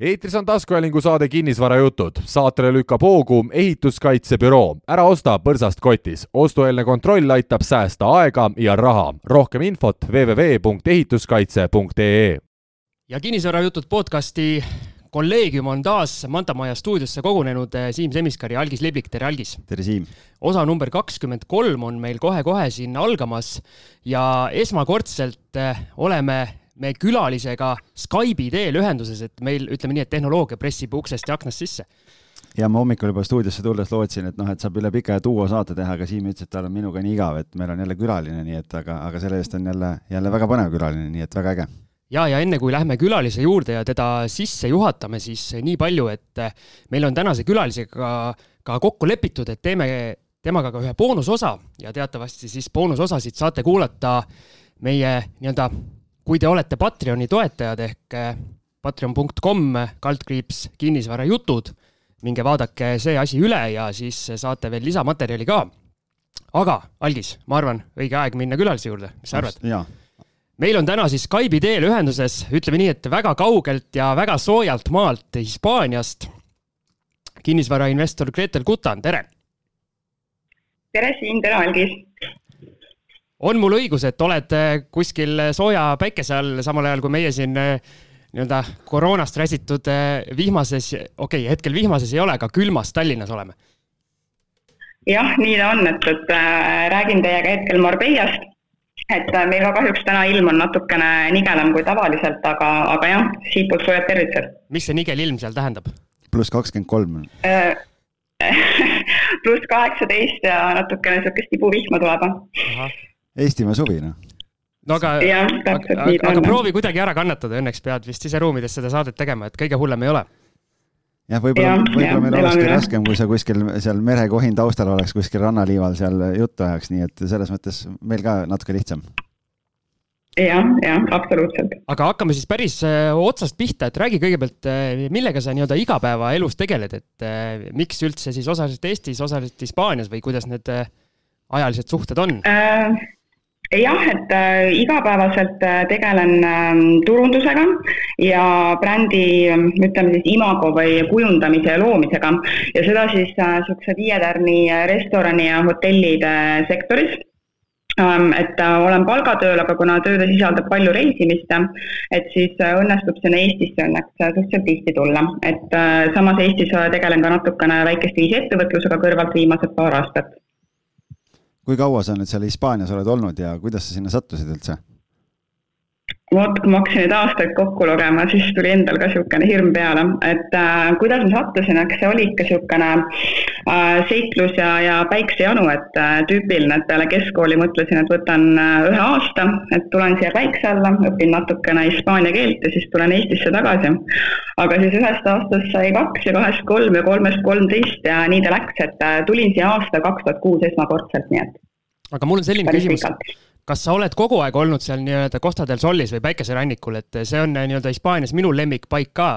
eetris on taskuhäälingu saade Kinnisvarajutud. saatele lükkab hoogu ehituskaitsebüroo. ära osta põrsast kotis. ostueelne kontroll aitab säästa aega ja raha. rohkem infot www.ehituskaitse.ee. ja Kinnisvarajutud podcasti kolleegium on taas Manta Maja stuudiosse kogunenud Siim Semiskar ja Algis Liblik, tere Algis! tere Siim! osa number kakskümmend kolm on meil kohe-kohe siin algamas ja esmakordselt oleme me külalisega Skype'i teel ühenduses, et meil, ütleme nii, et tehnoloogia pressib uksest ja aknast sisse. ja ma hommikul juba stuudiosse tulles lootsin, et noh, et saab üle pika aja duo saate teha, aga Siim ütles, et tal on minuga nii igav, et meil on jälle külaline, nii et aga, aga selle eest on jälle, jälle väga põnev külaline, nii et väga äge ja, ja enne kui lähme külalise juurde ja teda sisse juhatame, siis nii palju, et meil on tänase külalisega ka, ka kokku lepitud, et teeme temaga ka ühe boonusosa ja teatavasti siis boonusosasid saate kuulata meie nii-öelda kui te olete Patreoni toetajad ehk eh, patreon.com kaldkriips kinnisvarajutud, minge vaadake see asi üle ja siis saate veel lisamaterjali ka. aga, Algis, ma arvan, õige aeg minna külalise juurde, mis sa arvad? meil on täna siis Skype'i teel ühenduses, ütleme nii, et väga kaugelt ja väga soojalt maalt Hispaaniast kinnisvarainvestor Gretel Kutan, tere! tere, Siim, tere, Algis! On mul õigus, et oled äh, kuskil sooja päikese all, samal ajal kui meie siin äh, nii-öelda koroonast räsitud äh, vihmases, okei okay,, hetkel vihmases ei ole, aga külmas Tallinnas oleme? jah, nii ta on, et, et räägin teiega hetkel Marbeiast, et meil ka kahjuks täna ilm on natukene nigelam kui tavaliselt, aga, aga jah, siitpoolt soojad tervitused. mis see nigel ilm seal tähendab? pluss kakskümmend kolm pluss kaheksateist ja natukene niisugust tibuvihma tuleb. Eestimaa suvi, noh no aga, aga, aga, aga proovi kuidagi ära kannatada, õnneks pead vist siseruumides seda saadet tegema, et kõige hullem ei ole. jah, võib-olla, võib-olla meil olekski raskem, kui sa kuskil seal merekohin taustal oleks kuskil rannaliival seal juttu ajaks, nii et selles mõttes meil ka natuke lihtsam. jah, jah, absoluutselt. aga hakkame siis päris äh, otsast pihta, et räägi kõigepealt, äh, millega sa nii-öelda igapäevaelus tegeled, et äh, miks üldse siis osaliselt Eestis, osaliselt Hispaanias või kuidas need ajalised suhted on äh,? Jah, et äh, igapäevaselt äh, tegelen äh, turundusega ja brändi ütleme siis imago või kujundamise ja loomisega. Ja seda siis niisuguse äh, viie tärni restorani ja hotellide sektoris. Ähm,. et olen palgatööl, aga kuna töö sisaldab palju reisimist, et siis õnnestub sinna Eestisse õnneks suhteliselt tihti tulla, et samas Eestis tegelen ka natukene väikest viisi ettevõtlusega kõrvalt viimased paar aastat kui kaua sa nüüd seal Hispaanias oled olnud ja kuidas sa sinna sattusid üldse? Vot, kui ma hakkasin neid aastaid kokku lugema, siis tuli endal ka niisugune hirm peale, et äh, kuidas ma sattusin, eks see oli ikka niisugune äh, seiklus ja, ja päiksejanu, et äh, tüüpiline, et peale keskkooli mõtlesin, et võtan äh, ühe aasta, et tulen siia päikse alla, õpin natukene hispaania keelt ja siis tulen Eestisse tagasi. aga siis ühest aastast sai kaks ja kahest kolm ja kolmest kolmteist ja nii ta läks, et äh, tulin siia aasta kaks tuhat kuus esmakordselt, nii et aga mul on selline küsimus, kas sa oled kogu aeg olnud seal nii-öelda Costa del Solis või päikeserannikul, et see on nii-öelda Hispaanias minu lemmikpaik ka.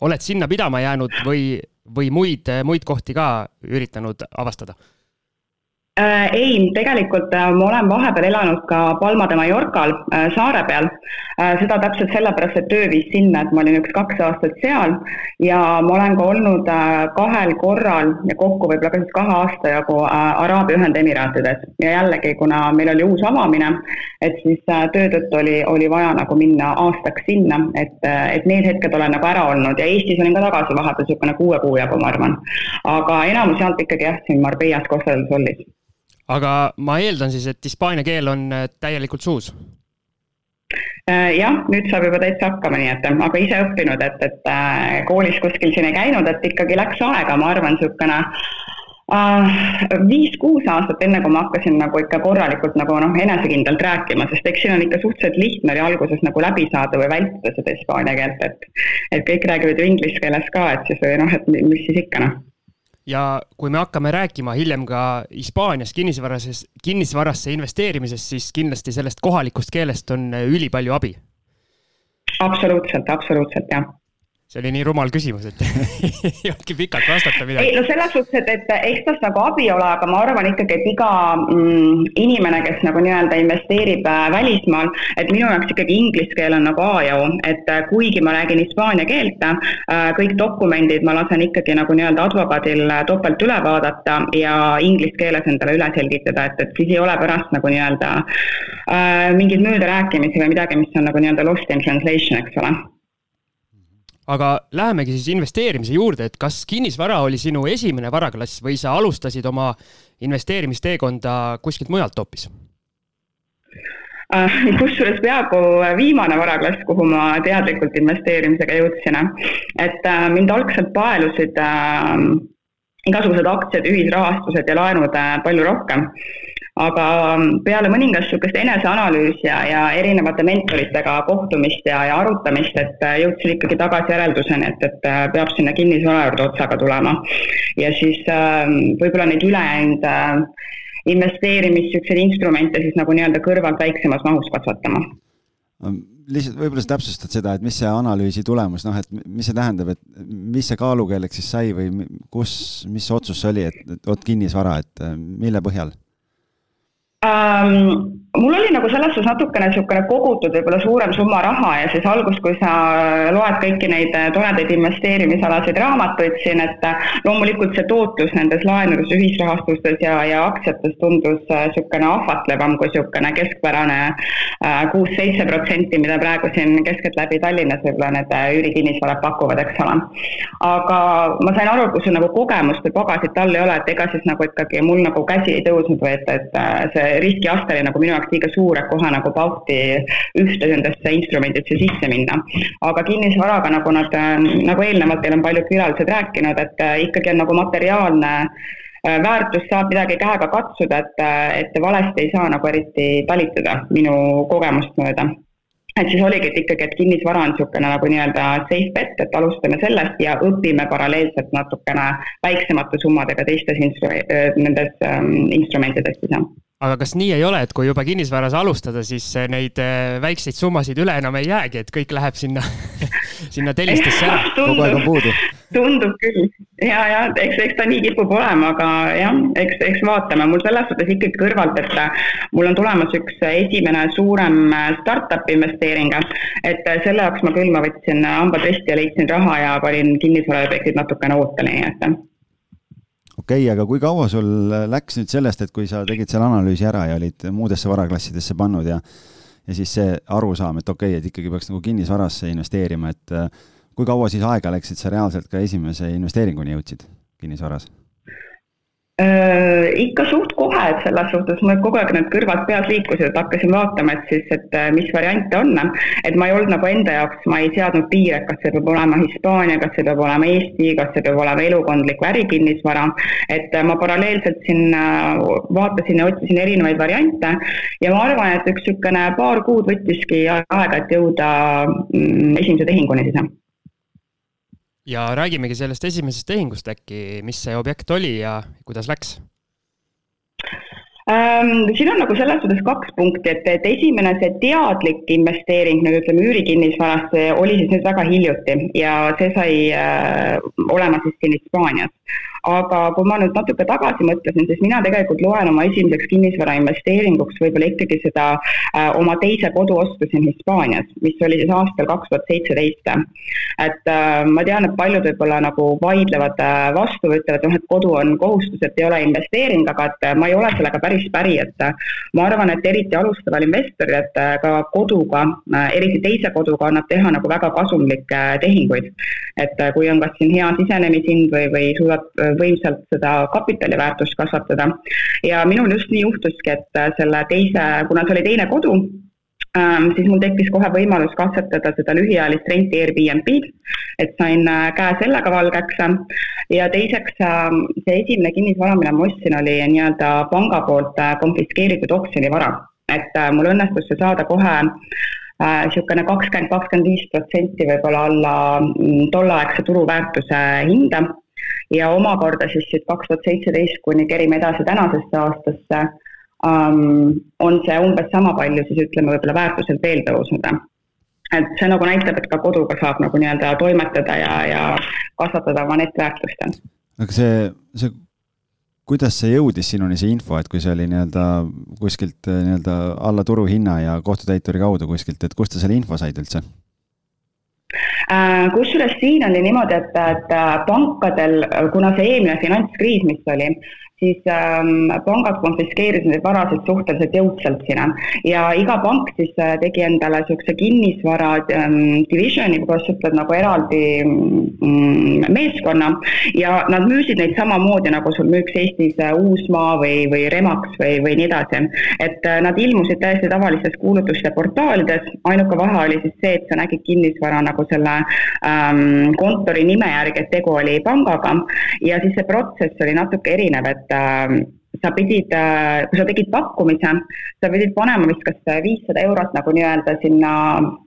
oled sinna pidama jäänud või, või muid, muid kohti ka üritanud avastada? Äh, ei, tegelikult äh, ma olen vahepeal elanud ka Palma de Mallorcal äh, saare peal. seda täpselt sellepärast, et töö viis sinna, et ma olin üks kaks aastat seal ja ma olen ka olnud kahel korral ja kokku võib-olla ka siis kahe aasta jagu Araabia Ühendemiraatides ja jällegi, kuna meil oli uus avamine, et siis töö tõttu oli, oli vaja nagu minna aastaks sinna, et, et need hetked olen nagu ära olnud ja Eestis olin ka tagasi vahepeal niisugune kuue kuu jagu, ma arvan. aga enamus jaolt ikkagi jah, siin Marbeias, Costa del Solis aga ma eeldan siis, et hispaania keel on äh, täielikult suus? Äh, jah, nüüd saab juba täitsa hakkama, nii et aga ise õppinud, et, et äh, koolis kuskil siin ei käinud, et ikkagi läks aega, ma arvan, niisugune viis-kuus aastat, enne kui ma hakkasin nagu ikka korralikult nagu noh, enesekindlalt rääkima, sest eks siin on ikka suhteliselt lihtne oli alguses nagu läbi saada või vältida seda hispaania keelt, et et kõik räägivad ju inglise keeles ka, et siis või noh, et mis siis ikka noh ja kui me hakkame rääkima hiljem ka Hispaanias kinnisvarases, kinnisvarasse investeerimisest, siis kindlasti sellest kohalikust keelest on ülipalju abi. absoluutselt, absoluutselt jah. See oli nii rumal küsimus, et ei olnudki pikalt vastata midagi. ei no selles suhtes, et, et eks tast nagu abi ole, aga ma arvan ikkagi, et iga mm, inimene, kes nagu nii-öelda investeerib äh, välismaal, et minu jaoks ikkagi inglise keel on nagu A ja O, et äh, kuigi ma räägin hispaania keelt äh,, kõik dokumendid ma lasen ikkagi nagu nii-öelda advokaadil äh, topelt üle vaadata ja inglise keeles endale üle selgitada, et, et siis ei ole pärast nagu nii-öelda äh, mingeid möödarääkimisi või midagi, mis on nagu nii-öelda lost in translation, eks ole aga lähemegi siis investeerimise juurde, et kas kinnisvara oli sinu esimene varaklass või sa alustasid oma investeerimisteekonda kuskilt mujalt hoopis? Äh, kusjuures peaaegu viimane varaklass, kuhu ma teadlikult investeerimisega jõudsin. et äh, mind algselt paelusid äh, igasugused aktsiad, ühisrahastused ja laenud palju rohkem aga peale mõningast niisugust eneseanalüüsi ja, ja erinevate mentoritega kohtumist ja, ja arutamist, et äh, jõudsin ikkagi tagasi järelduseni, et, et äh, peab sinna kinnisvara juurde otsaga tulema. ja siis ähm, võib-olla neid ülejäänud äh, investeerimis, niisuguseid instrumente siis nagu nii-öelda kõrvalt väiksemas mahus kasvatama lihtsalt võib-olla sa täpsustad seda, et mis see analüüsi tulemus, noh, et mis see tähendab, et mis see kaalukeeleks siis sai või kus, mis otsus see oli, et, et vot kinnisvara, et mille põhjal? Ähm,? mul oli nagu selles suhtes natukene niisugune kogutud võib-olla suurem summa raha ja siis algust, kui sa loed kõiki neid äh, toredaid investeerimisalaseid raamatuid siin, et äh, loomulikult see tootlus nendes laenudes, ühisrahastustes ja, ja aktsiates tundus niisugune äh, ahvatlevam kui niisugune keskpärane kuus-seitse protsenti, mida praegu siin keskeltläbi Tallinnas võib-olla need üürikinnisvarad pakuvad, eks ole. aga ma sain aru, kui sul nagu kogemust või pagasit all ei ole, et ega siis nagu ikkagi mul nagu käsi ei tõusnud või et, et see riskiaste oli nagu minu jaoks liiga suur, et kohe nagu pauhti ühte nendesse instrumentidesse sisse minna. aga kinnisvaraga, nagu nad, nagu eelnevalt teil on paljud külalised rääkinud, et äh, ikkagi on nagu materiaalne äh, väärtus saab midagi käega katsuda, et, äh, et valesti ei saa nagu eriti talitada minu kogemust mööda et siis oligi, et ikkagi, et kinnisvara on niisugune nagu nii-öelda safe bet, et alustame sellest ja õpime paralleelselt natukene väiksemate summadega teistes instru-, nendes ähm, instrumentides siis jah aga kas nii ei ole, et kui juba kinnisvaras alustada, siis neid äh, väikseid summasid üle enam ei jäägi, et kõik läheb sinna sinna tellistesse ära? kogu aeg on puudu. tundub küll ja, ja eks, eks ta nii kipub olema, aga jah, eks, eks vaatame, mul selles suhtes ikkagi kõrvalt, et äh, mul on tulemas üks esimene suurem startup investeering, et selle jaoks ma küll, ma võtsin hambad risti ja leidsin raha ja panin kinnisvaraobjektid natukene ootele, nii et okei okay,, aga kui kaua sul läks nüüd sellest, et kui sa tegid selle analüüsi ära ja olid muudesse varaklassidesse pannud ja ja siis see arusaam, et okei okay,, et ikkagi peaks nagu kinnisvarasse investeerima, et äh, kui kaua siis aega läks, et sa reaalselt ka esimese investeeringuni jõudsid kinnisvaras? Äh, ikka suht kohe, et selles suhtes mul kogu aeg need kõrvad peas liikusid, et hakkasin vaatama, et siis, et äh, mis variante on. et ma ei olnud nagu enda jaoks, ma ei seadnud piire, kas see peab olema Hispaania, kas see peab olema Eesti, kas see peab olema elukondlik või ärikinnisvara. et äh, ma paralleelselt siin vaatasin ja otsisin erinevaid variante ja ma arvan, et üks niisugune paar kuud võttiski aega, et jõuda mm, esimese tehinguni siis ja räägimegi sellest esimesest tehingust äkki, mis see objekt oli ja kuidas läks? Ähm, siin on nagu selles suhtes kaks punkti, et, et esimene, see teadlik investeering, nüüd ütleme üürikinnisvarasse, oli siis nüüd väga hiljuti ja see sai äh, olema siis siin Hispaanias aga kui ma nüüd natuke tagasi mõtlesin, siis mina tegelikult loen oma esimeseks kinnisvara investeeringuks võib-olla ikkagi seda äh, oma teise kodu ostusin Hispaanias, mis oli siis aastal kaks tuhat seitseteist. et äh, ma tean, et paljud võib-olla nagu vaidlevad äh, vastu ütlevad, noh, et kodu on kohustus, et ei ole investeering, aga et äh, ma ei ole sellega päris päri, et äh, ma arvan, et eriti alustaval investoril, et äh, ka koduga, eriti teise koduga annab teha nagu väga kasumlikke tehinguid. et kui on kas siin hea sisenemishind või, või suudad võimsalt seda kapitali väärtust kasvatada. ja minul just nii juhtuski, et äh, selle teise, kuna see oli teine kodu, ähm, siis mul tekkis kohe võimalus katsetada seda lühiajalist renti Airbnb-d, et sain äh, käe sellega valgeks. ja teiseks, ähm, see esimene kinnisvara, mille ma ostsin, oli nii-öelda panga poolt äh, konfiskeeritud oksjonivara. et mul õnnestus see saada kohe niisugune kakskümmend, kakskümmend viis protsenti võib-olla alla mm, tolleaegse turuväärtuse hinda ja omakorda siis siit kaks tuhat seitseteist kuni kerime edasi tänasesse aastasse um, on see umbes sama palju siis ütleme võib-olla väärtuselt veel tõusnud. et see nagu näitab, et ka koduga saab nagu nii-öelda toimetada ja, ja kasvatada oma netiväärtust. aga see, see, kuidas see jõudis sinuni, see info, et kui see oli nii-öelda kuskilt nii-öelda alla turuhinna ja kohtutäituri kaudu kuskilt, et kust sa selle info said üldse? Äh, kusjuures siin oli niimoodi, et, et pankadel, kuna see eelmine finantskriis, mis oli, siis ähm, pangad konfiskeerisid neid varasid suhteliselt jõudsalt sinna. Ja iga pank siis äh, tegi endale niisuguse kinnisvara ähm, divisioni, kuidas ütled, nagu eraldi mm, meeskonna. Ja nad müüsid neid samamoodi, nagu sul müüks Eestis äh, Uusmaa või, või Remax või, või nii edasi. et äh, nad ilmusid täiesti tavalistes kuulutuste portaalides, ainuke vahe oli siis see, et sa nägid kinnisvara nagu selle ähm, kontori nime järgi, et tegu oli pangaga. Ja siis see protsess oli natuke erinev, et et äh, sa pidid, äh, kui sa tegid pakkumise, sa pidid panema vist kas viissada eurot nagu nii-öelda sinna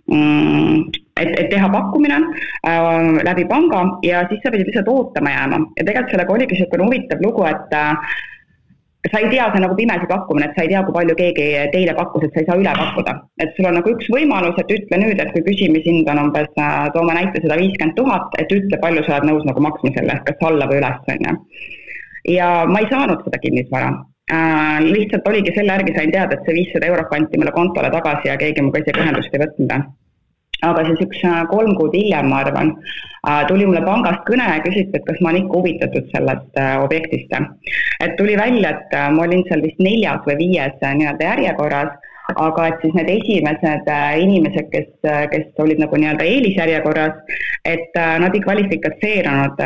mm, et, et teha pakkumine äh, läbi panga ja siis sa pidid lihtsalt ootama jääma ja tegelikult sellega oligi niisugune huvitav lugu, et äh, sa ei tea, see on nagu pimesi pakkumine, et sa ei tea, kui palju keegi teile pakkus, et sa ei saa üle pakkuda. et sul on nagu üks võimalus, et ütle nüüd, et kui küsimishind on umbes, äh, toome näite, sada viiskümmend tuhat, et ütle, palju sa oled nõus nagu maksma selle kas alla või üles, on ju ja ma ei saanud seda kinnisvara äh,. lihtsalt oligi selle järgi sain teada, et see viissada eurot kanti mulle kontole tagasi ja keegi minuga isegi ühendust ei võtnud. aga siis üks äh, kolm kuud hiljem, ma arvan äh,, tuli mulle pangast kõne ja küsiti, et kas ma olen ikka huvitatud sellest äh, objektist. et tuli välja, et ma olin seal vist neljas või viies nii-öelda järjekorras aga et siis need esimesed inimesed, kes, kes olid nagu nii-öelda eelisjärjekorras, et nad ei kvalifikatseerunud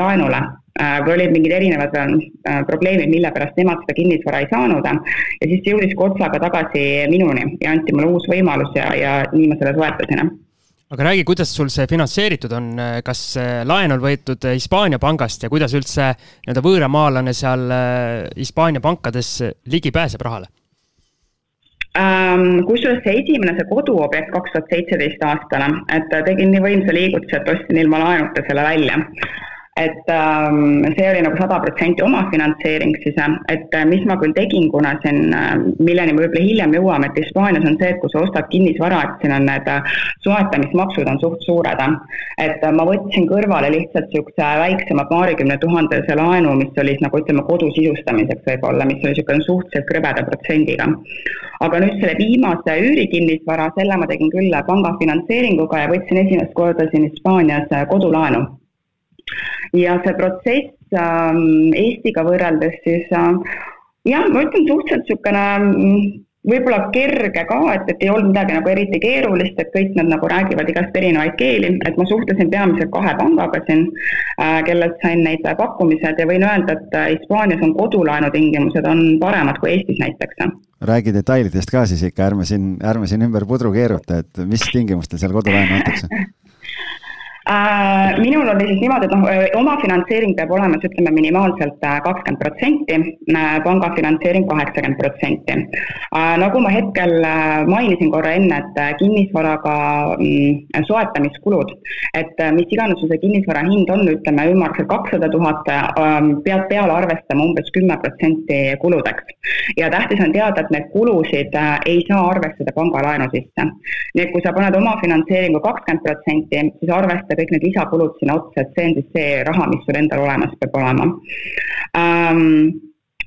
laenule Äh, või olid mingid erinevad äh, probleemid, mille pärast nemad seda kinnisvara ei saanud. ja siis see jõudis Kotsaga tagasi minuni ja anti mulle uus võimalus ja, ja nii ma selle soetasin aga räägi, kuidas sul see finantseeritud on, kas laen on võetud Hispaania pangast ja kuidas üldse nii-öelda võõramaalane seal äh, Hispaania pankades ligi pääseb rahale? Ähm, kusjuures see esimene, see koduobjekt kaks tuhat seitseteist aastal, et tegin nii võimsa liigutuse, et ostsin ilma laenuta selle välja et ähm, see oli nagu sada protsenti omafinantseering siis, et äh, mis ma küll tegin, kuna siin, äh, milleni me võib-olla hiljem jõuame, et Hispaanias on see, et kui sa ostad kinnisvara, et siin on need äh, soetamismaksud on suht suured. et ma võtsin kõrvale lihtsalt niisuguse väiksema paarikümne tuhandese laenu, mis oli nagu ütleme, kodu sisustamiseks võib-olla, mis oli niisugune suhteliselt krõbeda protsendiga. aga nüüd selle viimase üürikinnisvara, selle ma tegin küll panga finantseeringuga ja võtsin esimest korda siin Hispaanias kodulaenu ja see protsess äh, Eestiga võrreldes siis äh, jah, ma ütlen suhteliselt niisugune mm, võib-olla kerge ka, et, et ei olnud midagi nagu eriti keerulist, et kõik nad nagu räägivad igast erinevaid keeli, et ma suhtlesin peamiselt kahe pangaga siin äh,, kellelt sain neid pakkumised ja võin öelda, et äh, Hispaanias on kodulaenu tingimused on paremad kui Eestis näiteks. räägi detailidest ka siis ikka, ärme siin, ärme siin ümber pudru keeruta, et mis tingimustel seal kodulaenu antakse Äh, minul oli siis niimoodi, et noh, omafinantseering peab olema siis ütleme minimaalselt äh, kakskümmend protsenti, äh, panga finantseering kaheksakümmend protsenti. nagu ma hetkel mainisin korra enne, et kinnisvaraga mm, soetamiskulud, et mis iganes sul see kinnisvara hind on, ütleme ümmarguselt kakssada tuhat, ähm, pead peale arvestama umbes kümme protsenti kuludeks. ja tähtis on teada, et need kulusid ei saa arvestada pangalaenu sisse. nii et kui sa paned omafinantseeringu kakskümmend protsenti, siis arvesta võtta kõik need lisakulud sinna otsa, et see on siis see raha, mis sul endal olemas peab olema ähm,.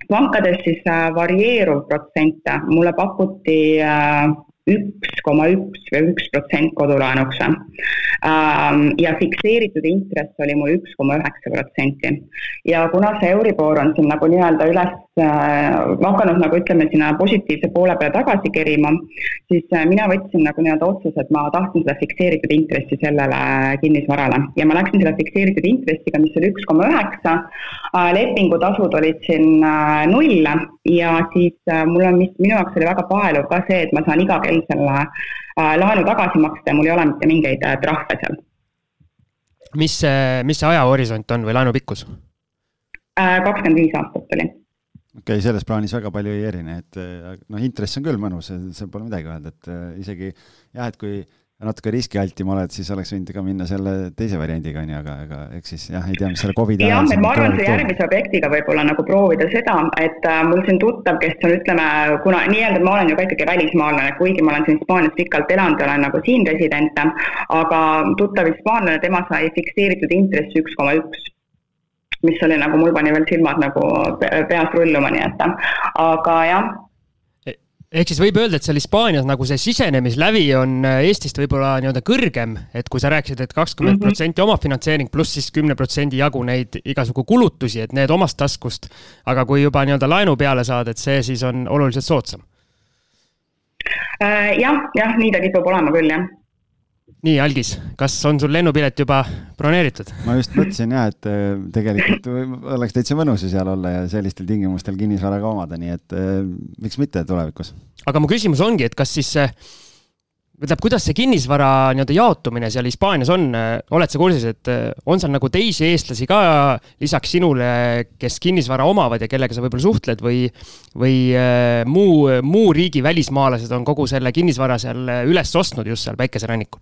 pankades siis äh, varieeruv protsent, mulle pakuti äh, üks koma üks või üks protsent kodulaenuks ähm,. ja fikseeritud intress oli mul üks koma üheksa protsenti. ja kuna see Euribor on siin nagu nii-öelda üles äh, hakanud nagu ütleme, sinna positiivse poole peale tagasi kerima, siis äh, mina võtsin nagu nii-öelda otsuse, et ma tahtsin seda fikseeritud intressi sellele kinnisvarale ja ma läksin selle fikseeritud intressiga, mis oli üks koma üheksa, äh, lepingutasud olid siin null ja siis mul on, mis minu jaoks oli väga paeluv ka see, et ma saan iga kell veel selle äh, laenu tagasi maksta ja mul ei ole mitte mingeid äh, trahve seal. mis see, mis see ajahorisont on või laenu pikkus? Äh, kakskümmend viis aastat oli okei okay,, selles plaanis väga palju ei erine, et noh, intress on küll mõnus, seal pole midagi öelda, et isegi jah, et kui natuke riskialtim oled, siis oleks võinud ka minna selle teise variandiga, on ju, aga, aga eks siis jah, ei tea, mis selle Covidi ajal. jah, ma arvan, see järgmise objektiga võib-olla nagu proovida seda, et äh, mul siin tuttav, kes on, ütleme, kuna nii-öelda ma olen ju ka ikkagi välismaalane, kuigi ma olen siin Hispaanias pikalt elanud olen nagu siin resident, aga tuttav hispaanlane, tema sai fikseeritud intressi üks koma üks mis oli nagu, mul pani veel silmad nagu peas rulluma, nii et aga jah ehk siis võib öelda, et seal Hispaanias nagu see sisenemislävi on äh, Eestist võib-olla nii-öelda kõrgem, et kui sa rääkisid et, et kakskümmend protsenti mhm. omafinantseering pluss siis kümne protsendi jagu neid igasugu kulutusi, et need omast taskust. aga kui juba nii-öelda laenu peale saad, et see siis on oluliselt soodsam. Äh, jah, jah, nii ta kipub olema küll, jah nii, Algis, kas on sul lennupilet juba broneeritud? ma just mõtlesin jah, et äh, tegelikult oleks täitsa mõnus ju seal olla ja sellistel tingimustel kinnisvara ka omada, nii et äh, miks mitte tulevikus. aga mu küsimus ongi, et kas siis tähendab, kuidas see kinnisvara nii-öelda jaotumine seal Hispaanias on, oled sa kursis, et on seal nagu teisi eestlasi ka lisaks sinule, kes kinnisvara omavad ja kellega sa võib-olla suhtled või, või äh, muu, muu riigi välismaalased on kogu selle kinnisvara seal üles ostnud just seal päikeserannikul?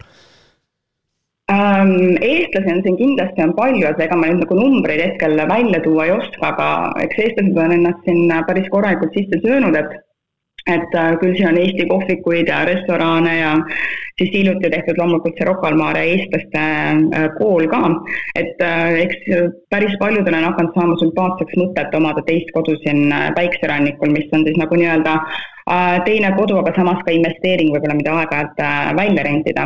Ähm, eestlasi on siin kindlasti on palju, et ega ma nüüd nagu numbreid hetkel välja tuua ei oska, aga eks eestlased on ennast siin päris korralikult sisse söönud, et et äh, küll siin on Eesti kohvikuid ja restorane ja siis hiljuti tehtud loomulikult see Rocca al Mare eestlaste äh, kool ka, et äh, eks päris paljudele on hakanud saama sümpaatseks mõtet omada teist kodu siin päikserannikul, mis on siis nagu nii-öelda teine kodu, aga samas ka investeering võib-olla, mida aeg-ajalt välja rentida.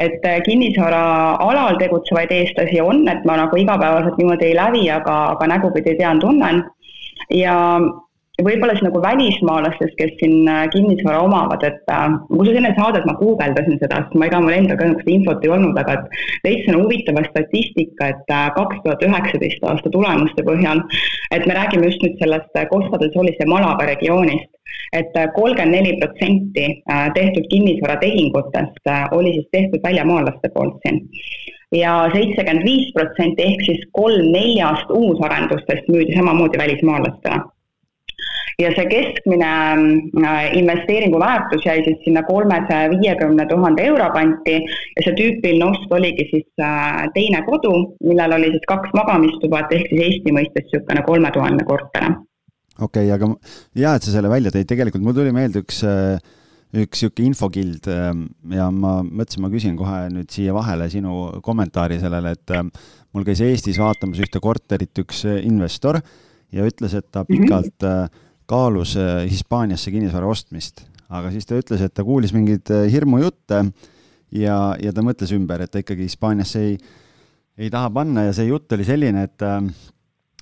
et kinnisvaraalal tegutsevaid eestlasi on, et ma nagu igapäevaselt niimoodi ei lävi, aga, aga nägupidi tean, tunnen ja võib-olla siis nagu välismaalastest, kes siin äh, kinnisvara omavad, et äh, kusjuures enne saadet ma guugeldasin seda, sest ma ega mul endal ka niisugust infot ei olnud, aga et leidsin huvitava statistika, et äh, kaks tuhat üheksateist aasta tulemuste põhjal, et me räägime just nüüd sellest äh, Costa del Solist ja Malaga regioonist, et kolmkümmend neli protsenti tehtud kinnisvaratehingutest oli siis tehtud väljamaalaste poolt siin. Ja seitsekümmend viis protsenti ehk siis kolm neljast uusarendustest müüdi samamoodi välismaalastele ja see keskmine äh, investeeringu väärtus jäi siis sinna kolmesaja viiekümne tuhande euro kanti ja see tüüpiline ost oligi siis äh, teine kodu, millel oli siis kaks magamistuba, et ehk siis Eesti mõistes niisugune kolmetuhandene korter. okei okay,, aga hea, et sa selle välja tõid, tegelikult mul tuli meelde üks äh, üks niisugune infokild ja ma mõtlesin, ma küsin kohe nüüd siia vahele sinu kommentaari sellele, et mul käis Eestis vaatamas ühte korterit üks investor ja ütles, et ta pikalt mm -hmm kaalus äh, Hispaaniasse kinnisvara ostmist, aga siis ta ütles, et ta kuulis mingeid äh, hirmujutte ja, ja ta mõtles ümber, et ta ikkagi Hispaaniasse ei, ei taha panna ja see jutt oli selline, et äh,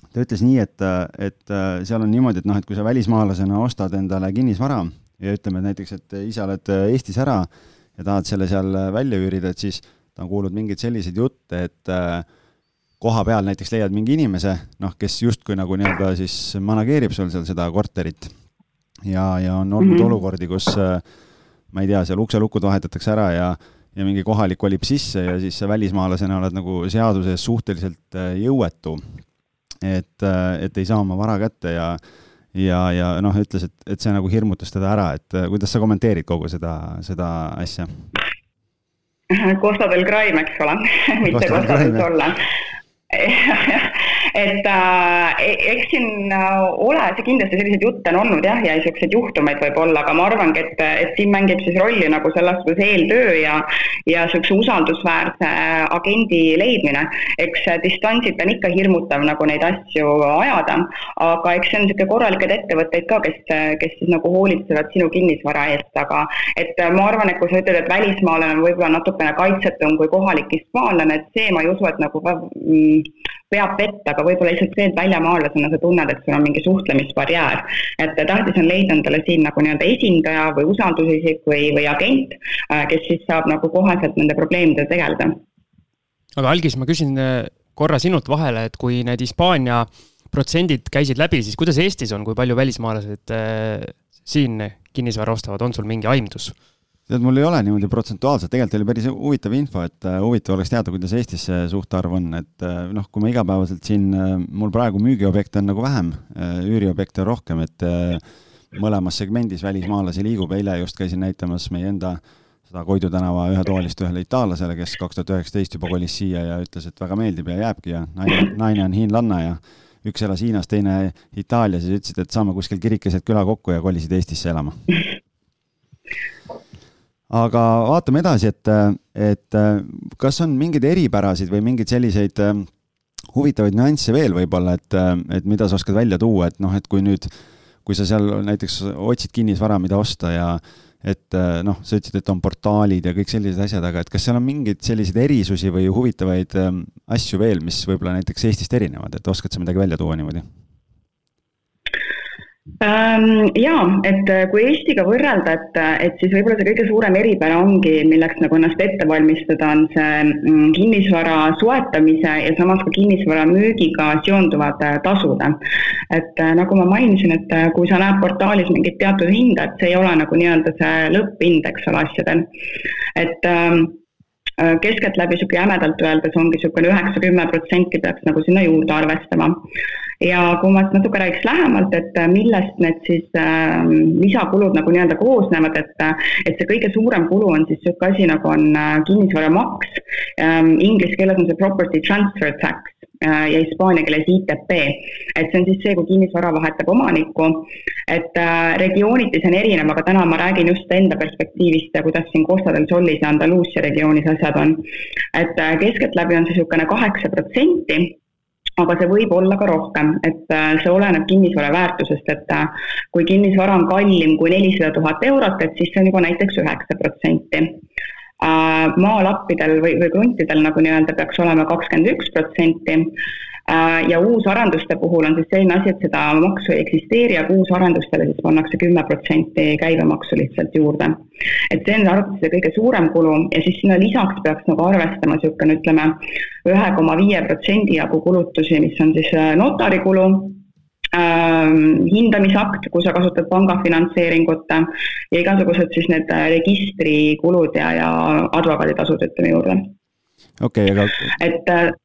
ta ütles nii, et, et seal on niimoodi, et noh, et kui sa välismaalasena ostad endale kinnisvara ja ütleme et näiteks, et ise oled Eestis ära ja tahad selle seal välja üürida, et siis ta on kuulnud mingeid selliseid jutte, et äh, koha peal näiteks leiad mingi inimese, noh, kes justkui nagu nii-öelda siis manageerib sul seal seda korterit ja, ja on olnud mm -hmm. olukordi, kus äh, ma ei tea, seal ukselukud vahetatakse ära ja ja mingi kohalik kolib sisse ja siis sa välismaalasena oled nagu seaduse ees suhteliselt äh, jõuetu. et, äh, et ei saa oma vara kätte ja ja, ja noh, ütles, et, et see nagu hirmutas teda ära, et kuidas sa kommenteerid kogu seda, seda asja? Costa del Crime, eks ole mitte Costa del Sol et äh, e-, eks siin äh, ole, see kindlasti selliseid jutte on olnud jah, ja niisuguseid juhtumeid võib olla, aga ma arvangi, et, et siin mängib siis rolli nagu selles suhtes eeltöö ja, ja niisuguse usaldusväärse agendi leidmine. eks distantsilt on ikka hirmutav nagu neid asju ajada, aga eks see on niisugune korralikud ettevõtteid ka, kes, kes siis nagu hoolitsevad sinu kinnisvara eest, aga et ma arvan, et kui sa ütled, et välismaalane on võib-olla natukene kaitsetum kui kohalik hispaanlane, et see ma ei usu, et nagu peab vett, aga võib-olla lihtsalt see, et väljamaalasena sa tunned, et sul on mingi suhtlemisbarjäär. et tähtis on leida endale siin nagu nii-öelda esindaja või usaldusisik või, või agent, äh, kes siis saab nagu koheselt nende probleemidega tegeleda. aga Algis, ma küsin äh, korra sinult vahele, et kui need Hispaania protsendid käisid läbi, siis kuidas Eestis on, kui palju välismaalased äh, siin kinnisvara ostavad, on sul mingi aimdus? Tead, mul ei ole niimoodi protsentuaalselt, tegelikult oli päris huvitav info, et uh, huvitav oleks teada, kuidas Eestis see suhtarv on, et uh, noh, kui ma igapäevaselt siin uh,, mul praegu müügiobjekte on nagu vähem üüriobjekte rohkem, et mõlemas segmendis välismaalasi liigub, eile just käisin näitamas meie enda seda Koidu tänava ühetoalist ühele itaallasele, kes kaks tuhat üheksateist juba kolis siia ja ütles, et väga meeldib ja jääbki ja naine, naine on hiinlanna ja üks elas Hiinas, teine Itaalias ja ütlesid, et saame kuskil kirikeset küla kokku ja kolisid Eestisse elama. Aga vaatame edasi, et, et kas on mingeid eripärasid või mingeid selliseid huvitavaid nüansse veel võib-olla, et, et mida sa oskad välja tuua, et noh, et kui nüüd, kui sa seal näiteks otsid kinnisvara, mida osta ja et noh, sa ütlesid, et on portaalid ja kõik sellised asjad, aga et kas seal on mingeid selliseid erisusi või huvitavaid asju veel, mis võib-olla näiteks Eestist erinevad, et oskad sa midagi välja tuua niimoodi? Ähm, jaa, et äh, kui Eestiga võrrelda, et, äh, et siis võib-olla see kõige suurem eripära ongi, milleks nagu ennast ette valmistada, on see mm, kinnisvara soetamise ja samas ka kinnisvara müügiga seonduvad äh, tasud. et nagu ma mainisin, et kui sa näed portaalis mingit teatud hinda, et see ei ole nagu nii-öelda see lõpphind, eks ole, asjadel. et ähm, keskeltläbi niisugune jämedalt öeldes ongi niisugune üheksa-kümme protsenti peaks nagu sinna juurde arvestama ja kui ma natuke räägiks lähemalt, et äh, millest need siis äh, lisakulud nagu nii-öelda koosnevad, et, äh, et see kõige suurem kulu on siis niisugune asi nagu on äh, kinnisvaramaks ähm,, inglise keeles on see property transfer tax äh, ja hispaania keeles ITP. et see on siis see, kui kinnisvara vahetab omanikku, et äh, regiooniti see on erinev, aga täna ma räägin just enda perspektiivist ja kuidas siin Costa del Solis ja Andaluusia regioonis asjad on. et äh, keskeltläbi on see niisugune kaheksa protsenti aga see võib olla ka rohkem, et äh, see oleneb kinnisvara väärtusest, et äh, kui kinnisvara on kallim kui nelisada tuhat eurot, et siis see on juba näiteks üheksa protsenti. Äh, maalappidel või, või kruntidel nagu nii-öelda peaks olema kakskümmend üks protsenti ja uusarenduste puhul on siis selline asi, et seda maksu ei eksisteeri, aga uusarendustele siis pannakse kümme protsenti käibemaksu lihtsalt juurde. et see on arvates see kõige suurem kulu ja siis sinna lisaks peaks nagu arvestama niisugune, ütleme, ühe koma viie protsendi jagu kulutusi, mis on siis äh, notarikulu, Ähm, hindamisakt, kui sa kasutad panga finantseeringut ja igasugused siis need äh, registrikulud ja, ja advokaaditasud ütleme juurde. okei okay,, aga. et.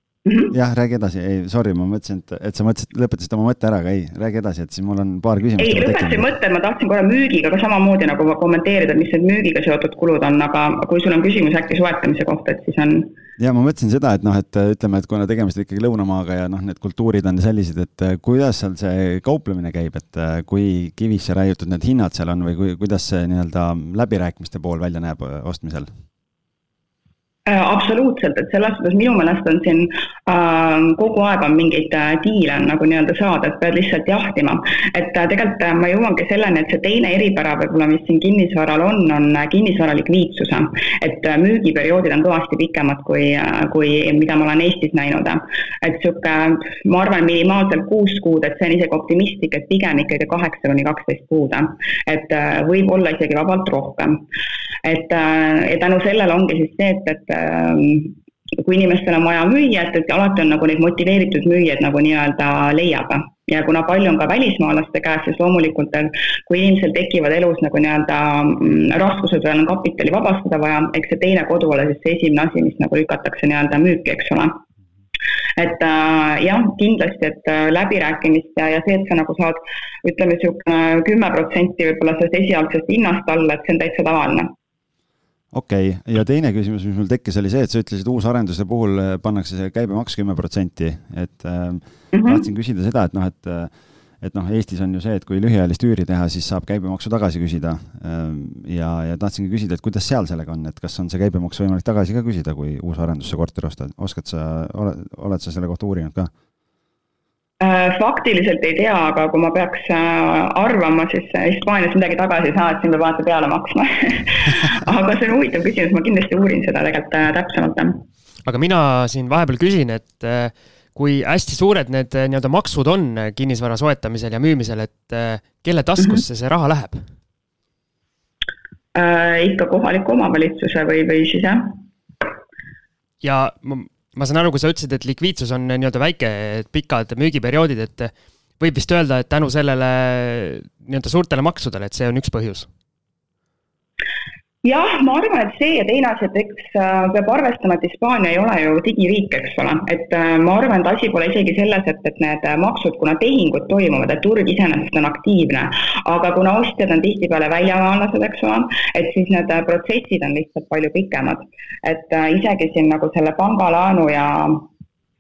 Jah, räägi edasi, ei sorry, ma mõtlesin, et, et sa mõtlesid, lõpetasid oma mõtte ära, aga ei, räägi edasi, et siis mul on paar küsimust. ei, lõpetasin mõtte, ma tahtsin korra müügiga ka samamoodi nagu kommenteerida, mis need müügiga seotud kulud on, aga kui sul on küsimus äkki soetamise kohta, et siis on. ja ma mõtlesin seda, et noh, et ütleme, et kuna tegemist on ikkagi lõunamaaga ja noh, need kultuurid on sellised, et kuidas seal see kauplemine käib, et kui kivisse raiutud need hinnad seal on või kui, kuidas see nii-öelda läbirääkimiste pool välja näeb ostmisel? Äh, absoluutselt, et selles suhtes minu meelest on siin äh, kogu aeg on mingeid äh, diile on nagu nii-öelda saada, et pead lihtsalt jahtima. et äh, tegelikult äh, ma jõuangi selleni, et see teine eripära võib-olla, mis siin kinnisvaral on, on äh, kinnisvara likviidsuse. et äh, müügiperioodid on kõvasti pikemad kui äh,, kui mida ma olen Eestis näinud. et niisugune, ma arvan, minimaalselt kuus kuud, et see on isegi optimistlik, et pigem ikkagi kaheksa kuni kaksteist kuud. et äh, võib olla isegi vabalt rohkem. et äh,, ja tänu sellele ongi siis see, et, et kui inimestel on vaja müüa, et, et alati on nagu neid motiveeritud müüjaid nagu nii-öelda leiab. ja kuna palju on ka välismaalaste käes, siis loomulikult kui inimesel tekivad elus nagu nii-öelda mm, raskused või on kapitali vabastada vaja, eks see teine kodu ole siis see esimene asi, mis nagu lükatakse nii-öelda müüki, eks ole et äh, jah, kindlasti, et äh, läbirääkimist ja, ja see, et sa nagu saad ütleme, niisugune kümme protsenti võib-olla sellest esialgsest hinnast alla, et see on täitsa tavaline okei okay., ja teine küsimus, mis mul tekkis, oli see, et sa ütlesid uusarenduse puhul äh, pannakse see käibemaks kümme protsenti, et äh, mm -hmm. tahtsin küsida seda, et noh, et et noh, Eestis on ju see, et kui lühiajalist üüri teha, siis saab käibemaksu tagasi küsida. Ähm, ja, ja tahtsingi küsida, et kuidas seal sellega on, et kas on see käibemaks võimalik tagasi ka küsida, kui uusarendusse korteri ostad, oskad sa, oled sa selle kohta uurinud ka? Äh, faktiliselt ei tea, aga kui ma peaks äh, arvama, siis äh, Hispaanias midagi tagasi ei saa, et siin peab alati peale maksma aga see on huvitav küsimus, ma kindlasti uurin seda tegelikult täpsemalt. aga mina siin vahepeal küsin, et kui hästi suured need nii-öelda maksud on kinnisvara soetamisel ja müümisel, et kelle taskusse mm -hmm. see raha läheb äh,? ikka kohaliku omavalitsuse või, või siis jah. ja ma saan aru, kui sa ütlesid, et likviidsus on nii-öelda väike, pikad müügiperioodid, et võib vist öelda, et tänu sellele nii-öelda suurtele maksudele, et see on üks põhjus? Jah, ma arvan, et see ja teine asi, et eks äh, peab arvestama, et Hispaania ei ole ju digiriik, eks ole, et äh, ma arvan, et asi pole isegi selles, et, et need maksud, kuna tehingud toimuvad, et turg iseenesest on aktiivne, aga kuna ostjad on tihtipeale väljamaalased, eks ole, et siis need protsessid on lihtsalt palju pikemad. et isegi siin nagu selle pangalaenu ja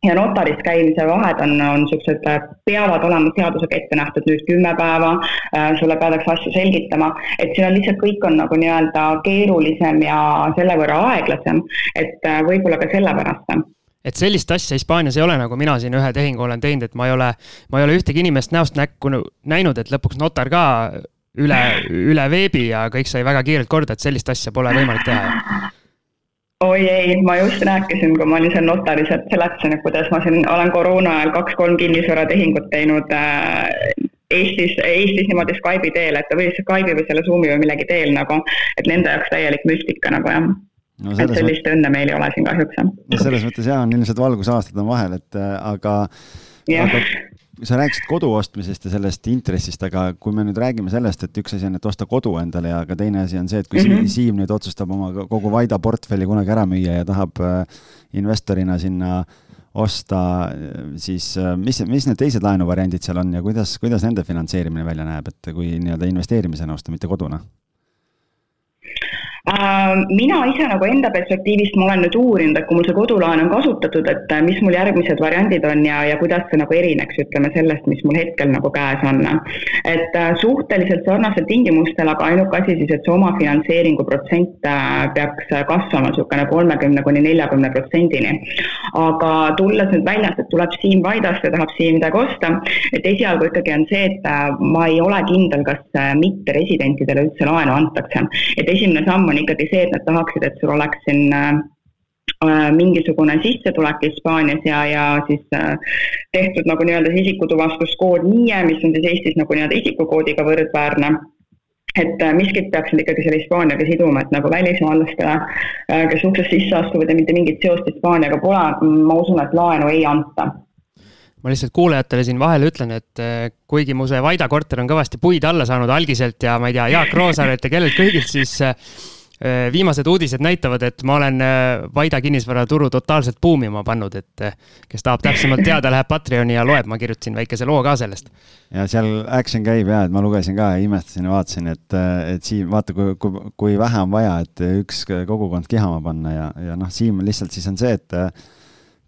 ja notaris käimise vahed on, on niisugused, peavad olema seadusega ette nähtud nüüd kümme päeva, äh, sulle peadakse asju selgitama, et siin on lihtsalt, kõik on nagu nii-öelda keerulisem ja selle võrra aeglasem, et äh, võib-olla ka sellepärast. Et sellist asja Hispaanias ei ole, nagu mina siin ühe tehingu olen teinud, et ma ei ole, ma ei ole ühtegi inimest näost näkku näinud, et lõpuks notar ka üle, üle veebi ja kõik sai väga kiirelt korda, et sellist asja pole võimalik teha oi ei, ma just rääkisin, kui ma olin seal notaris, et seletasin, et kuidas ma siin olen koroona ajal kaks-kolm kinnisvaratehingut teinud äh, Eestis, Eestis niimoodi Skype'i teel, et või Skype'i või selle Zoom'i või millegi teel nagu, et nende jaoks täielik müstika nagu jah no,. et sellist õnne meil ei ole siin kahjuks jah. no selles mõttes jaa, on ilmselt valgusaastad on vahel, et äh, aga, aga sa rääkisid kodu ostmisest ja sellest intressist, aga kui me nüüd räägime sellest, et üks asi on, et osta kodu endale ja ka teine asi on see, et kui mm -hmm. Siim nüüd otsustab oma kogu Vaida portfelli kunagi ära müüa ja tahab äh, investorina sinna osta, siis äh, mis, mis need teised laenuvariandid seal on ja kuidas, kuidas nende finantseerimine välja näeb, et kui nii-öelda investeerimisena osta, mitte koduna? Äh, mina ise nagu enda perspektiivist ma olen nüüd uurinud, et kui mul see kodulaen on kasutatud, et äh, mis mul järgmised variandid on ja, ja kuidas see nagu erineks, ütleme sellest, mis mul hetkel nagu käes on. et äh, suhteliselt sarnastel tingimustel, aga ainuke asi siis, et see omafinantseeringu protsent peaks kasvama niisugune kolmekümne kuni neljakümne protsendini. aga tulles nüüd väljas, et tuleb Siim Vaidast ja tahab siin midagi osta, et esialgu ikkagi on see, et ma ei ole kindel, kas mitteresidentidele üldse laenu antakse. et esimene samm on on ikkagi see, et nad tahaksid, et sul oleks siin äh, äh, mingisugune sissetulek Hispaanias ja, ja siis äh, tehtud nagu nii-öelda see isikutuvastuskood NIE, mis on siis Eestis nagu nii-öelda isikukoodiga võrdväärne. Et miskit peaks nüüd ikkagi selle Hispaaniaga siduma, et nagu välismaalastele, kes uksest sisse astuvad ja mitte mingit seost Hispaaniaga pole, ma usun, et laenu ei anta. Ma lihtsalt kuulajatele siin vahele ütlen, et kuigi mu see Vaida korter on kõvasti puid alla saanud algiselt ja ma ei tea, Jaak Roosaarelt ja kellelt kõigilt, siis viimased uudised näitavad, et ma olen äh, Vaida kinnisvaraturu totaalselt buumima pannud, et äh, kes tahab täpsemalt teada, läheb Patreoni ja loeb, ma kirjutasin väikese loo ka sellest. ja seal action käib ja, et ma lugesin ka ja imestasin ja vaatasin, et, et Siim, vaata, kui, kui, kui vähe on vaja, et üks kogukond kihama panna ja, ja noh, Siim lihtsalt siis on see, et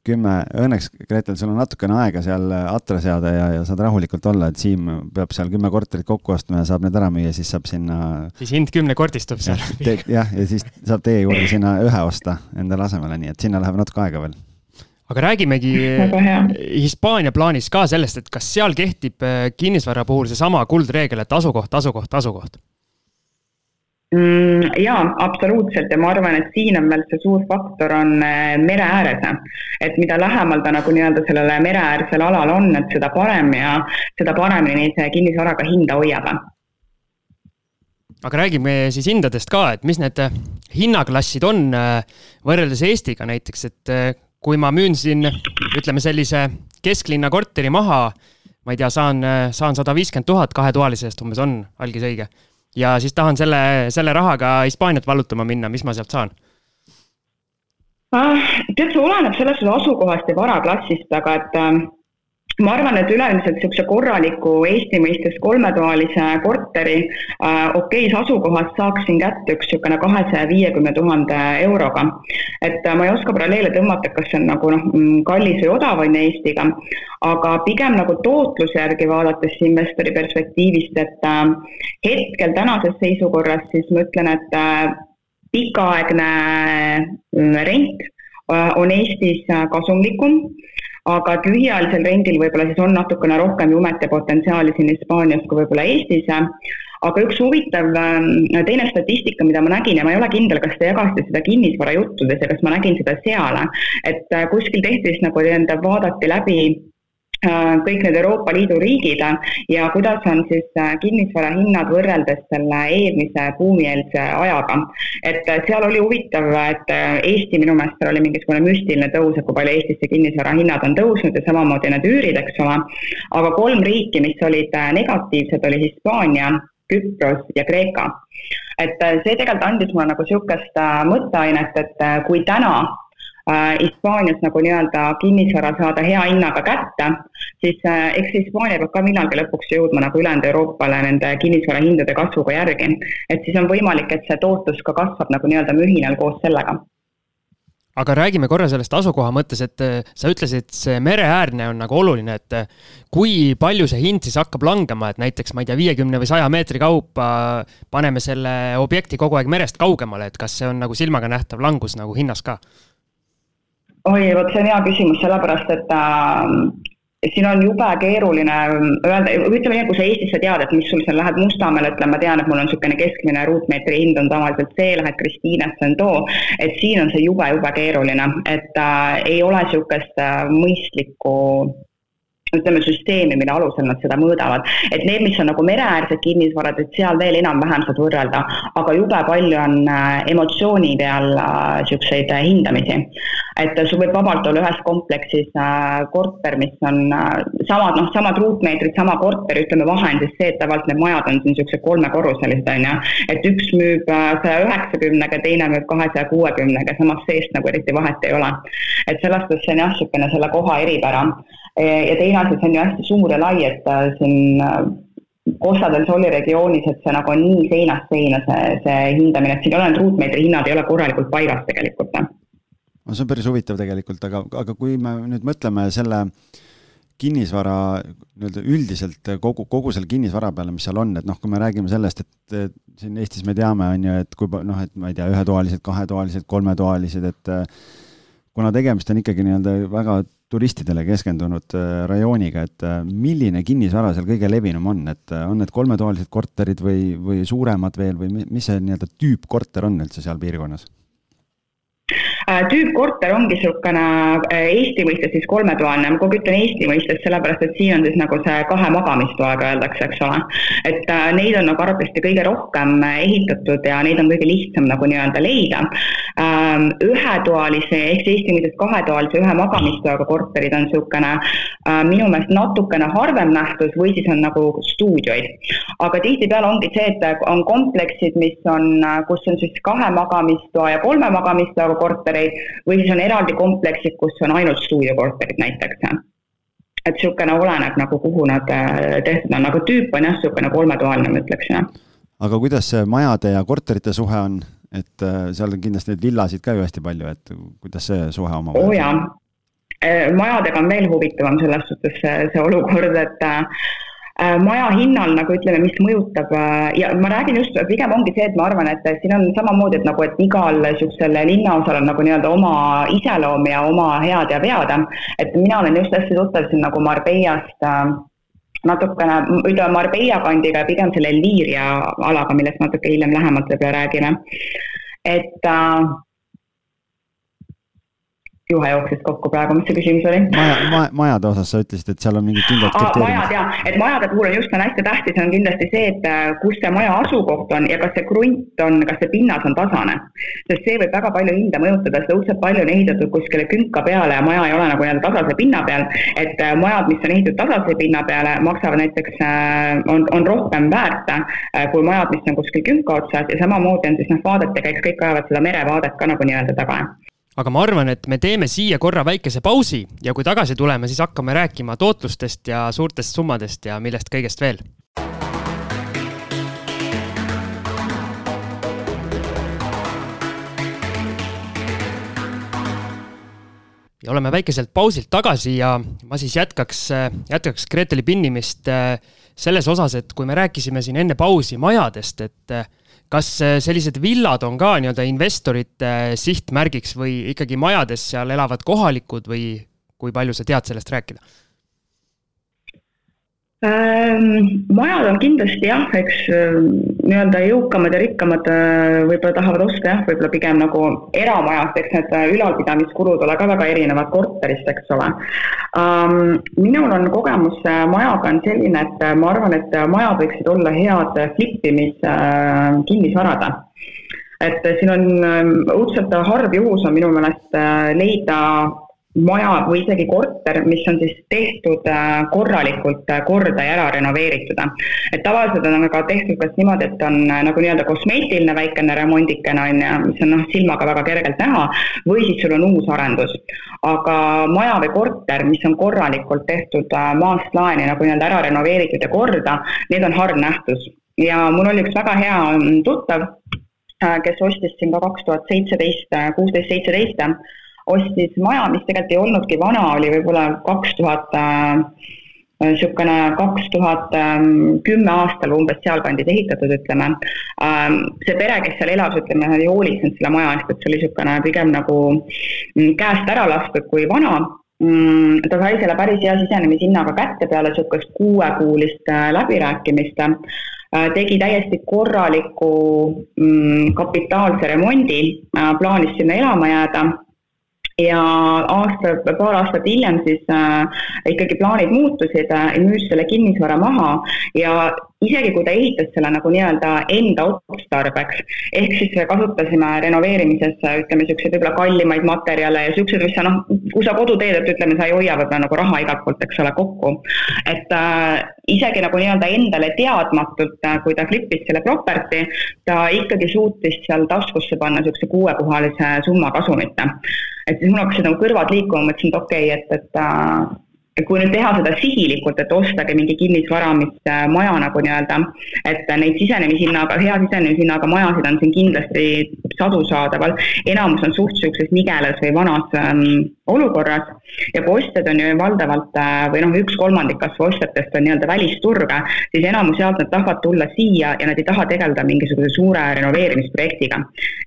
kümme, õnneks, Gretel, sul on natukene aega seal atra seada ja, ja saad rahulikult olla, et Siim peab seal kümme korterit kokku ostma ja saab need ära müüa, siis saab sinna. siis hind kümnekordistub seal. jah, ja siis saab teie juurde sinna ühe osta endale asemele, nii et sinna läheb natuke aega veel aga räägimegi Hispaania plaanis ka sellest, et kas seal kehtib äh, kinnisvara puhul seesama kuldreegel, et asukoht, asukoht, asukoht mm,? jaa, absoluutselt ja ma arvan, et siin on veel see suur faktor on äh, mere ääres. et mida lähemal ta nagu nii-öelda sellele mereäärsele alal on, et seda parem ja seda paremini see kinnisvara ka hinda hoiab. aga räägime siis hindadest ka, et mis need äh, hinnaklassid on äh, võrreldes Eestiga näiteks, et kui ma müün siin ütleme sellise kesklinna korteri maha, ma ei tea, saan, saan sada viiskümmend tuhat kahetoalise eest umbes on, algis õige ja siis tahan selle, selle rahaga Hispaaniat vallutama minna, mis ma sealt saan? Ah, tead, see oleneb sellest asukohast ja varaklassist, aga et äh, ma arvan, et üleüldiselt niisuguse korraliku Eesti mõistes kolmetoalise korteri äh, okeis asukohas saaksin kätte üks niisugune kahesaja viiekümne tuhande euroga. et äh, ma ei oska paralleele tõmmata, kas see on nagu noh, mm, kallis või odav on Eestiga, aga pigem nagu tootluse järgi vaadates investori perspektiivist, et äh, hetkel tänases seisukorras siis ma ütlen, et äh, pikaaegne äh, rent äh, on Eestis kasumlikum aga et lühiajalisel rendil võib-olla siis on natukene rohkem jumet ja potentsiaali siin Hispaanias kui võib-olla Eestis. aga üks huvitav ähm, teine statistika, mida ma nägin ja ma ei ole kindel, kas te jagasite seda kinnisvarajuttudes ja kas ma nägin seda seal, et äh, kuskil tehti siis nagu nii-öelda vaadati läbi kõik need Euroopa Liidu riigid ja kuidas on siis äh, kinnisvara hinnad võrreldes selle eelmise buumieelse ajaga. et äh, seal oli huvitav, et Eesti minu meelest seal oli mingisugune müstiline tõus, et kui palju Eestis see kinnisvara hinnad on tõusnud ja samamoodi need üürid, eks ole. aga kolm riiki, mis olid negatiivsed, oli Hispaania, Küpros ja Kreeka. et see tegelikult andis mulle nagu niisugust mõtteainet, et kui täna Hispaanias nagu nii-öelda kinnisvara saada hea hinnaga kätte, siis eks Hispaania peab ka millalgi lõpuks jõudma nagu ülejäänud Euroopale nende kinnisvarahindade kasvuga järgi. et siis on võimalik, et see tootlus ka kasvab nagu nii-öelda mühinal koos sellega aga räägime korra sellest asukoha mõttes, et äh, sa ütlesid, see mereäärne on nagu oluline, et äh, kui palju see hind siis hakkab langema, et näiteks ma ei tea, viiekümne või saja meetri kaupa paneme selle objekti kogu aeg merest kaugemale, et kas see on nagu silmaga nähtav langus nagu hinnas ka? Oi, vot see on hea küsimus, sellepärast et äh, siin on jube keeruline öelda, ütleme nii, kui sa Eestisse tead, et mis sul seal lähed Mustamäele, ütleme, ma tean, et mul on niisugune keskmine ruutmeetri hind on tavaliselt see, lähed Kristiinesse on too, et siin on see jube, jube keeruline, et äh, ei ole niisugust äh, mõistlikku ütleme, süsteemi, mille alusel nad seda mõõdavad. et need, mis on nagu mereäärsed kinnisvarad, et seal veel enam-vähem saad võrrelda, aga jube palju on äh, emotsiooni peal niisuguseid äh, äh, hindamisi. et sul võib vabalt olla ühes kompleksis korter, mis on samad, noh, samad ruutmeetrid, sama korter, ütleme, vahe on siis see, et tavaliselt need majad on siin niisugused kolmekorruselised, on ju, et üks müüb saja üheksakümnega, teine müüb kahesaja kuuekümnega, samas seest nagu eriti vahet ei ole. et selles suhtes see on jah, niisugune selle koha eripära ja teine asi, see on ju hästi suur ja lai, et äh, siin Costa del Soli regioonis, et see nagu on nii seinast seina, see, see hindamine, et siin ei ole need ruutmeetri hinnad ei ole korralikult paigas tegelikult. no see on päris huvitav tegelikult, aga, aga kui me nüüd mõtleme selle kinnisvara nii-öelda üldiselt kogu, kogu selle kinnisvara peale, mis seal on, et noh, kui me räägime sellest, et siin Eestis me teame, on ju, et kui noh, et ma ei tea, ühetoalised, kahetoalised, kolmetoalised, et kuna tegemist on ikkagi nii-öelda väga turistidele keskendunud äh, rajooniga, et äh, milline kinnisvara seal kõige levinum on, et äh, on need kolmetoalised korterid või, või suuremad veel või mis see nii-öelda tüüppkorter on üldse seal piirkonnas? Äh, tüüppkorter ongi niisugune äh, Eesti mõistes siis kolmetoaline, ma kogu aeg ütlen Eesti mõistes, sellepärast et siin on siis nagu see kahe magamistoaga öeldakse, eks ole. et äh, neid on nagu arvatavasti kõige rohkem ehitatud ja neid on kõige lihtsam nagu nii-öelda leida. Ähm, ühetoalise ehk Eesti mõistes kahetoalise ühe magamistoaga korterid on niisugune minu meelest natukene harvem nähtus või siis on nagu stuudioid. aga tihtipeale ongi see, et on kompleksid, mis on, kus on siis kahe magamistoa ja kolme magamistoaga korterid, kortereid või siis on eraldi kompleksid, kus on ainult stuudiokorterid näiteks. et niisugune oleneb nagu, kuhu nad äh, tehtud on, aga tüüp on jah, niisugune kolmetoaline, ma ütleks, aga kuidas see majade ja korterite suhe on, et äh, seal on kindlasti neid villasid ka ju hästi palju, et kuidas see suhe omavahel on? oo jaa, äh, majadega on veel huvitavam selles suhtes see, see olukord, et maja hinnal nagu ütleme, mis mõjutab äh, ja ma räägin just, pigem ongi see, et ma arvan, et siin on samamoodi, et nagu, et igal niisugusel linnaosal on nagu nii-öelda oma iseloom ja oma head ja vead. et mina olen just hästi tuttav siin nagu Marbeiast äh, natukene, ütleme Marbella kandiga ja pigem selle Liiria alaga, millest natuke hiljem lähemalt võib-olla räägime. et äh, juhe jooksis kokku praegu, mis see küsimus oli? maja ma,, majade osas sa ütlesid, et seal on mingid kindlad kriteeriumid. majad jaa, et majade puhul on just on hästi tähtis, on kindlasti see, et äh, kus see maja asukoht on ja kas see krunt on, kas see pinnas on tasane. sest see võib väga palju hinda mõjutada, sest õudselt palju on ehitatud kuskile künka peale ja maja ei ole nagu nii-öelda tasase pinna peal. et äh, majad, mis on ehitatud tasase pinna peale, maksavad näiteks, äh, on, on rohkem väärt kui majad, mis on kuskil künka otsas ja samamoodi on siis noh, vaadetega, eks kõik ajavad seda merevaadet ka nagu nii-öelda taga aga ma arvan, et me teeme siia korra väikese pausi ja kui tagasi tuleme, siis hakkame rääkima tootlustest ja suurtest summadest ja millest kõigest veel. ja oleme väikeselt pausilt tagasi ja ma siis jätkaks, jätkaks Greteli pinnimist äh, selles osas, et kui me rääkisime siin enne pausi majadest, et äh, kas äh, sellised villad on ka nii-öelda investorite äh, sihtmärgiks või ikkagi majades seal elavad kohalikud või kui palju sa tead sellest rääkida? Ähm, majad on kindlasti jah, eks ähm, nii-öelda jõukamad ja rikkamad äh, võib-olla tahavad osta jah, võib-olla pigem nagu eramajast, eks need ülalpidamiskulud ole ka väga erinevad korterist, eks ole. Minul on kogemus majaga on selline, et ma arvan, et majad võiksid olla head flippimis kinnisvarad et siin on õudselt harv juhus on minu meelest leida maja või isegi korter, mis on siis tehtud äh, korralikult äh, korda ja ära renoveeritud. et tavaliselt on aga tehtud kas niimoodi, et on äh, nagu nii-öelda kosmeetiline väikene remondikene on ju, mis on noh, silmaga väga kergelt näha, või siis sul on uus arendus. aga maja või korter, mis on korralikult tehtud maast laeni nagu nii-öelda ära renoveeritud ja korda, need on harv nähtus. ja mul oli üks väga hea mm, tuttav, kes ostis siin ka kaks tuhat seitseteist, kuusteist, seitseteist ostis maja, mis tegelikult ei olnudki vana, oli võib-olla kaks tuhat äh, niisugune kaks tuhat ähm, kümme aastal umbes sealkandis ehitatud, ütleme. Ähm, see pere, kes seal elas, ütleme, ei hoolitsenud selle maja eest, et see oli niisugune pigem nagu mm, käest ära lastud kui vana. Mm, ta sai selle päris hea sisenemishinnaga kätte peale niisugust kuuekuulist äh, läbirääkimist, äh, tegi täiesti korraliku mm, kapitaalse remondi, plaanis sinna elama jääda ja aasta, paar aastat hiljem siis äh, ikkagi plaanid muutusid äh,, müüs selle kinnisvara maha ja isegi kui ta ehitas selle nagu nii-öelda enda otstarbeks, ehk siis kasutasime renoveerimises ütleme, niisuguseid võib-olla kallimaid materjale ja niisuguseid, mis sa noh, kui sa kodu teed, et ütleme, sa ei hoia võib-olla nagu raha igalt poolt, eks ole, kokku. et äh, isegi nagu nii-öelda endale teadmatult, äh, kui ta flipis selle property, ta ikkagi suutis seal taskusse panna niisuguse kuuekohalise summa kasumit et siis mul hakkasid nagu kõrvad liikuma, mõtlesin, et okei okay,, et, et äh, et kui nüüd teha seda sihilikult, et ostage mingi kinnisvara, mis äh, maja nagu nii-öelda, et neid sisenemishinnaga, hea sisenemishinnaga majasid on siin kindlasti sadu saadaval, enamus on suht niisuguses nigelas või vanas ähm, olukorras ja kui ostjad on ju valdavalt äh, või noh, üks kolmandik kas või ostjatest on nii-öelda välisturge, siis enamus sealt nad tahavad tulla siia ja nad ei taha tegeleda mingisuguse suure renoveerimisprojektiga.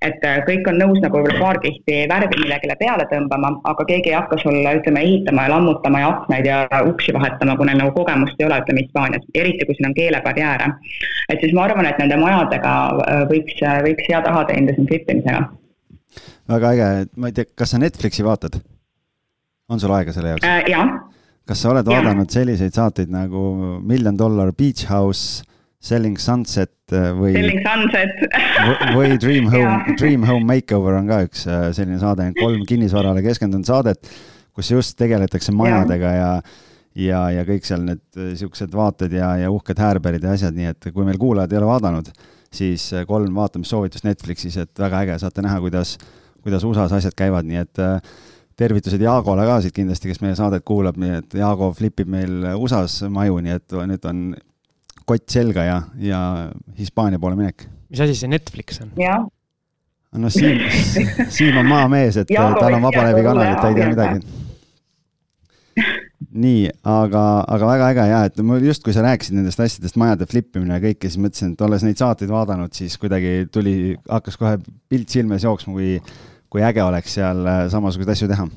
et äh, kõik on nõus nagu võib-olla paar kihti värvi millegile peale tõmbama, aga keegi ei hakka sulle, ütleme, ehitama ja lammutama ja aknaid ja uksi vahetama, kui neil nagu kogemust ei ole, ütleme Hispaanias, eriti kui siin on keelebarjääre. et siis ma arvan, et nende majadega äh, võiks, võiks hea taha teenida siin flippimisega. väga äge, ma ei tea, kas sa Netflixi vaatad? On sul aega selle jaoks äh,? jah. kas sa oled ja. vaadanud selliseid saateid nagu Million Dollar Beach House, Selling Sunset äh, või Selling Sunset või Dream Home Dream Home Makeover on ka üks selline saade, kolm kinnisvarale keskendunud saadet kus just tegeletakse majadega ja ja, ja kõik seal need äh, siuksed vaated ja, ja uhked häärberid ja asjad, nii et kui meil kuulajad ei ole vaadanud, siis äh, kolm vaatamissoovitust Netflixis, et väga äge, saate näha, kuidas, kuidas USA-s asjad käivad, nii et äh, tervitused Jaagole ka siit kindlasti, kes meie saadet kuulab, nii et Jaago flipib meil USA-s maju, nii et nüüd on kott selga ja, ja Hispaania poole minek. mis asi see Netflix on? no Siim, Siim on maamees, et tal on Vabalevi kanal, et ta ei tea midagi. nii, aga, aga väga äge ja, et mul just, kui sa rääkisid nendest asjadest, majade flip imine ja kõike, siis mõtlesin, et olles neid saateid vaadanud, siis kuidagi tuli, hakkas kohe pilt silme ees jooksma, kui, kui äge oleks seal äh, samasuguseid asju teha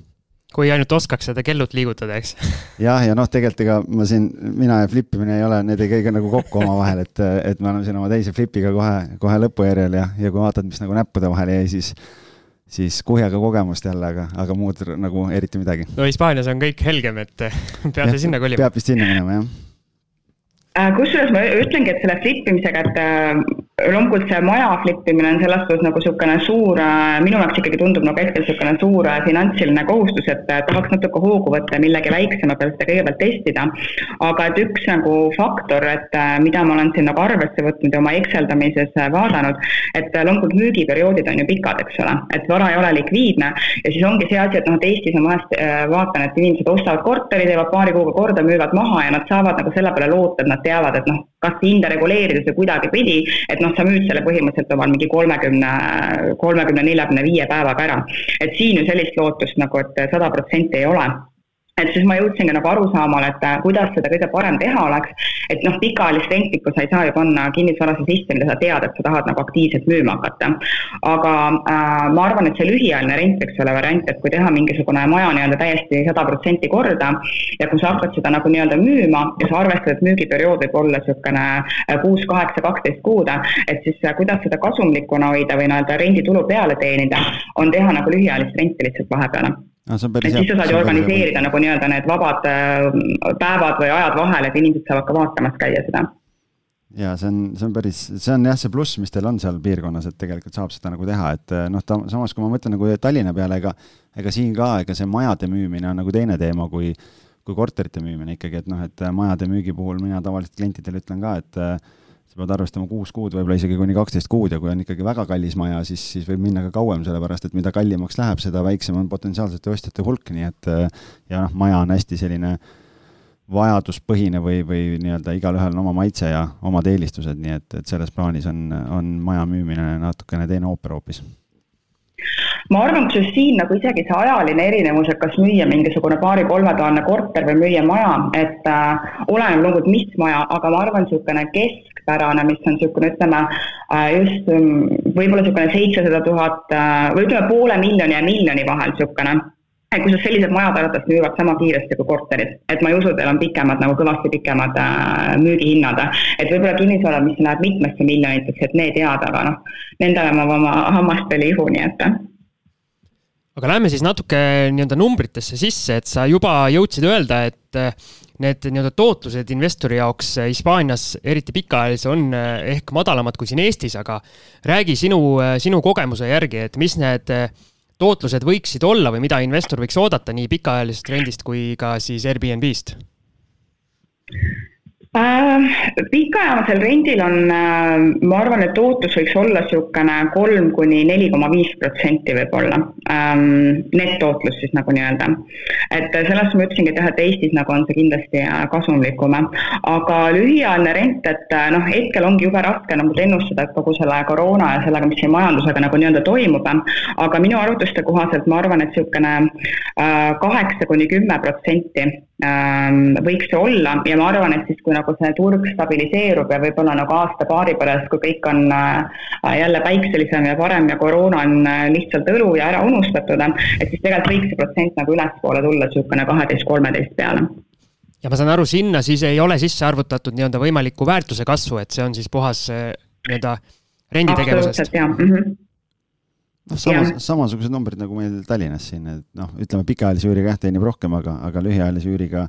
kui ainult oskaks seda kellut liigutada, eks. jah, ja noh, tegelikult ega ma siin, mina ja flipimine ei ole, need ei käi ka nagu kokku omavahel, et, et me oleme siin oma teise flipiga kohe, kohe lõpujärjel ja, ja kui vaatad, mis nagu näppude vahele jäi, siis siis kuhjaga kogemust jälle, aga, aga muud nagu eriti midagi. no Hispaanias on kõik helgem, et peate sinna kolima. peab vist sinna minema, jah kusjuures ma ütlengi, et selle flip imisega, et äh, loomulikult see maja flip imine on selles suhtes nagu niisugune suur, äh, minu jaoks ikkagi tundub nagu hetkel niisugune suur finantsiline kohustus, et tahaks natuke hoogu võtta millegi väiksema peal seda kõigepealt testida. aga et üks nagu faktor, et mida ma olen siin nagu arvesse võtnud ja oma Exceldamises vaadanud, et loomulikult müügiperioodid on ju pikad, eks ole, et vara ei ole likviidne ja siis ongi see asi, et noh, et Eestis ma vahest vaatan, et inimesed ostavad korteri, teevad paari kuuga korda, müüvad maha ja nad saavad nagu selle peale loota, et nad teavad, et noh, kas hinda reguleerides või kuidagipidi, et noh, sa müüd selle põhimõtteliselt omal mingi kolmekümne, kolmekümne, neljakümne viie päevaga ära. et siin ju sellist lootust nagu, et sada protsenti ei ole et siis ma jõudsingi nagu arusaamale, et äh, kuidas seda kõige parem teha oleks, et noh, pikaajalist rentnikku sa ei saa ju panna kinnisvarasse sisse, mida sa tead, et sa tahad nagu aktiivselt müüma hakata. aga äh, ma arvan, et see lühiajaline rent võiks olla variant, et kui teha mingisugune maja nii-öelda täiesti sada protsenti korda ja kui sa hakkad seda nagu nii-öelda müüma ja sa arvestad, et müügiperiood võib olla niisugune äh, kuus, kaheksa, kaksteist kuud, et siis äh, kuidas seda kasumlikuna hoida või nii-öelda renditulu peale teenida, on teha nagu lühiajalist renti lihtsalt vahepeale no,. et siis sa saad ju organiseerida nagu nii-öelda need vabad äh, päevad või ajad vahel, et inimesed saavad ka vaatamas käia seda. ja see on, see on päris, see on jah, see pluss, mis teil on seal piirkonnas, et tegelikult saab seda nagu teha, et noh, ta samas, kui ma mõtlen nagu Tallinna peale, ega ega siin ka, ega see majade müümine on nagu teine teema kui kui korterite müümine ikkagi, et noh, et majade müügi puhul mina tavaliselt klientidele ütlen ka, et sa pead arvestama kuus kuud, võib-olla isegi kuni kaksteist kuud ja kui on ikkagi väga kallis maja, siis, siis võib minna ka kauem, sellepärast et mida kallimaks läheb, seda väiksem on potentsiaalsete ostjate hulk, nii et ja noh, maja on hästi selline vajaduspõhine või, või nii-öelda igalühel on oma maitse ja omad eelistused, nii et, et selles plaanis on, on maja müümine natukene teine ooper hoopis. Ma arvan, kusjuures siin nagu isegi see ajaline erinevus, et kas müüa mingisugune paari-kolmetoalane korter või müüa maja, et äh, oleneb loomulikult, mis maja, aga ma arvan, niisugune keskpärane, mis on niisugune, ütleme äh, just um, võib-olla niisugune seitsesada tuhat äh, või ütleme, poole miljoni ja miljoni vahel niisugune kusjuures sellised majad arvatavasti müüvad sama kiiresti kui korterid, et ma ei usu, teil on pikemad nagu kõvasti pikemad äh, müügihinnad. et võib-olla kinnisvara, mis läheb mitmesse miljonitesse, et need jääd, aga noh, nendele ma oma hammast veel ei ihu, nii et aga lähme siis natuke nii-öelda numbritesse sisse, et sa juba jõudsid öelda, et need nii-öelda tootlused investori jaoks eh, Hispaanias, eriti pikaajalisi, on eh, ehk madalamad kui siin Eestis, aga räägi sinu, sinu kogemuse järgi, et mis need tootlused võiksid olla või mida investor võiks oodata nii pikaajalisest rendist kui ka siis Airbnb-st? Äh, pikaajalisel rendil on, äh, ma arvan, et tootlus võiks olla niisugune kolm kuni neli koma viis protsenti võib-olla ähm,, nettootlus siis nagu nii-öelda. et sellest ma ütlesingi, et jah, et Eestis nagu on see kindlasti äh, kasumlikum, aga lühiajaline rent, et noh, hetkel ongi jube raske nagu ennustada kogu selle koroona ja sellega, mis siin majandusega nagu nii-öelda toimub, aga minu arvutuste kohaselt ma arvan, et niisugune kaheksa kuni kümme protsenti ähm, võiks see olla. Ja ma arvan, et siis, kui nagu see turg stabiliseerub ja võib-olla nagu aasta-paari pärast, kui kõik on äh, jälle päikselisem ja parem ja koroona on äh, lihtsalt õlu ja ära unustatud, et siis tegelikult võiks see protsent nagu ülespoole tulla niisugune kaheteist, kolmeteist peale ja ma saan aru, sinna siis ei ole sisse arvutatud nii-öelda võimalikku väärtuse kasvu, et see on siis puhas äh, nii-öelda renditegevusest? mm. -hmm noh, samas, samasugused numbrid nagu meil Tallinnas siin, et noh, ütleme pikaajalise üüriga jah, teenib rohkem, aga, aga lühiajalise üüriga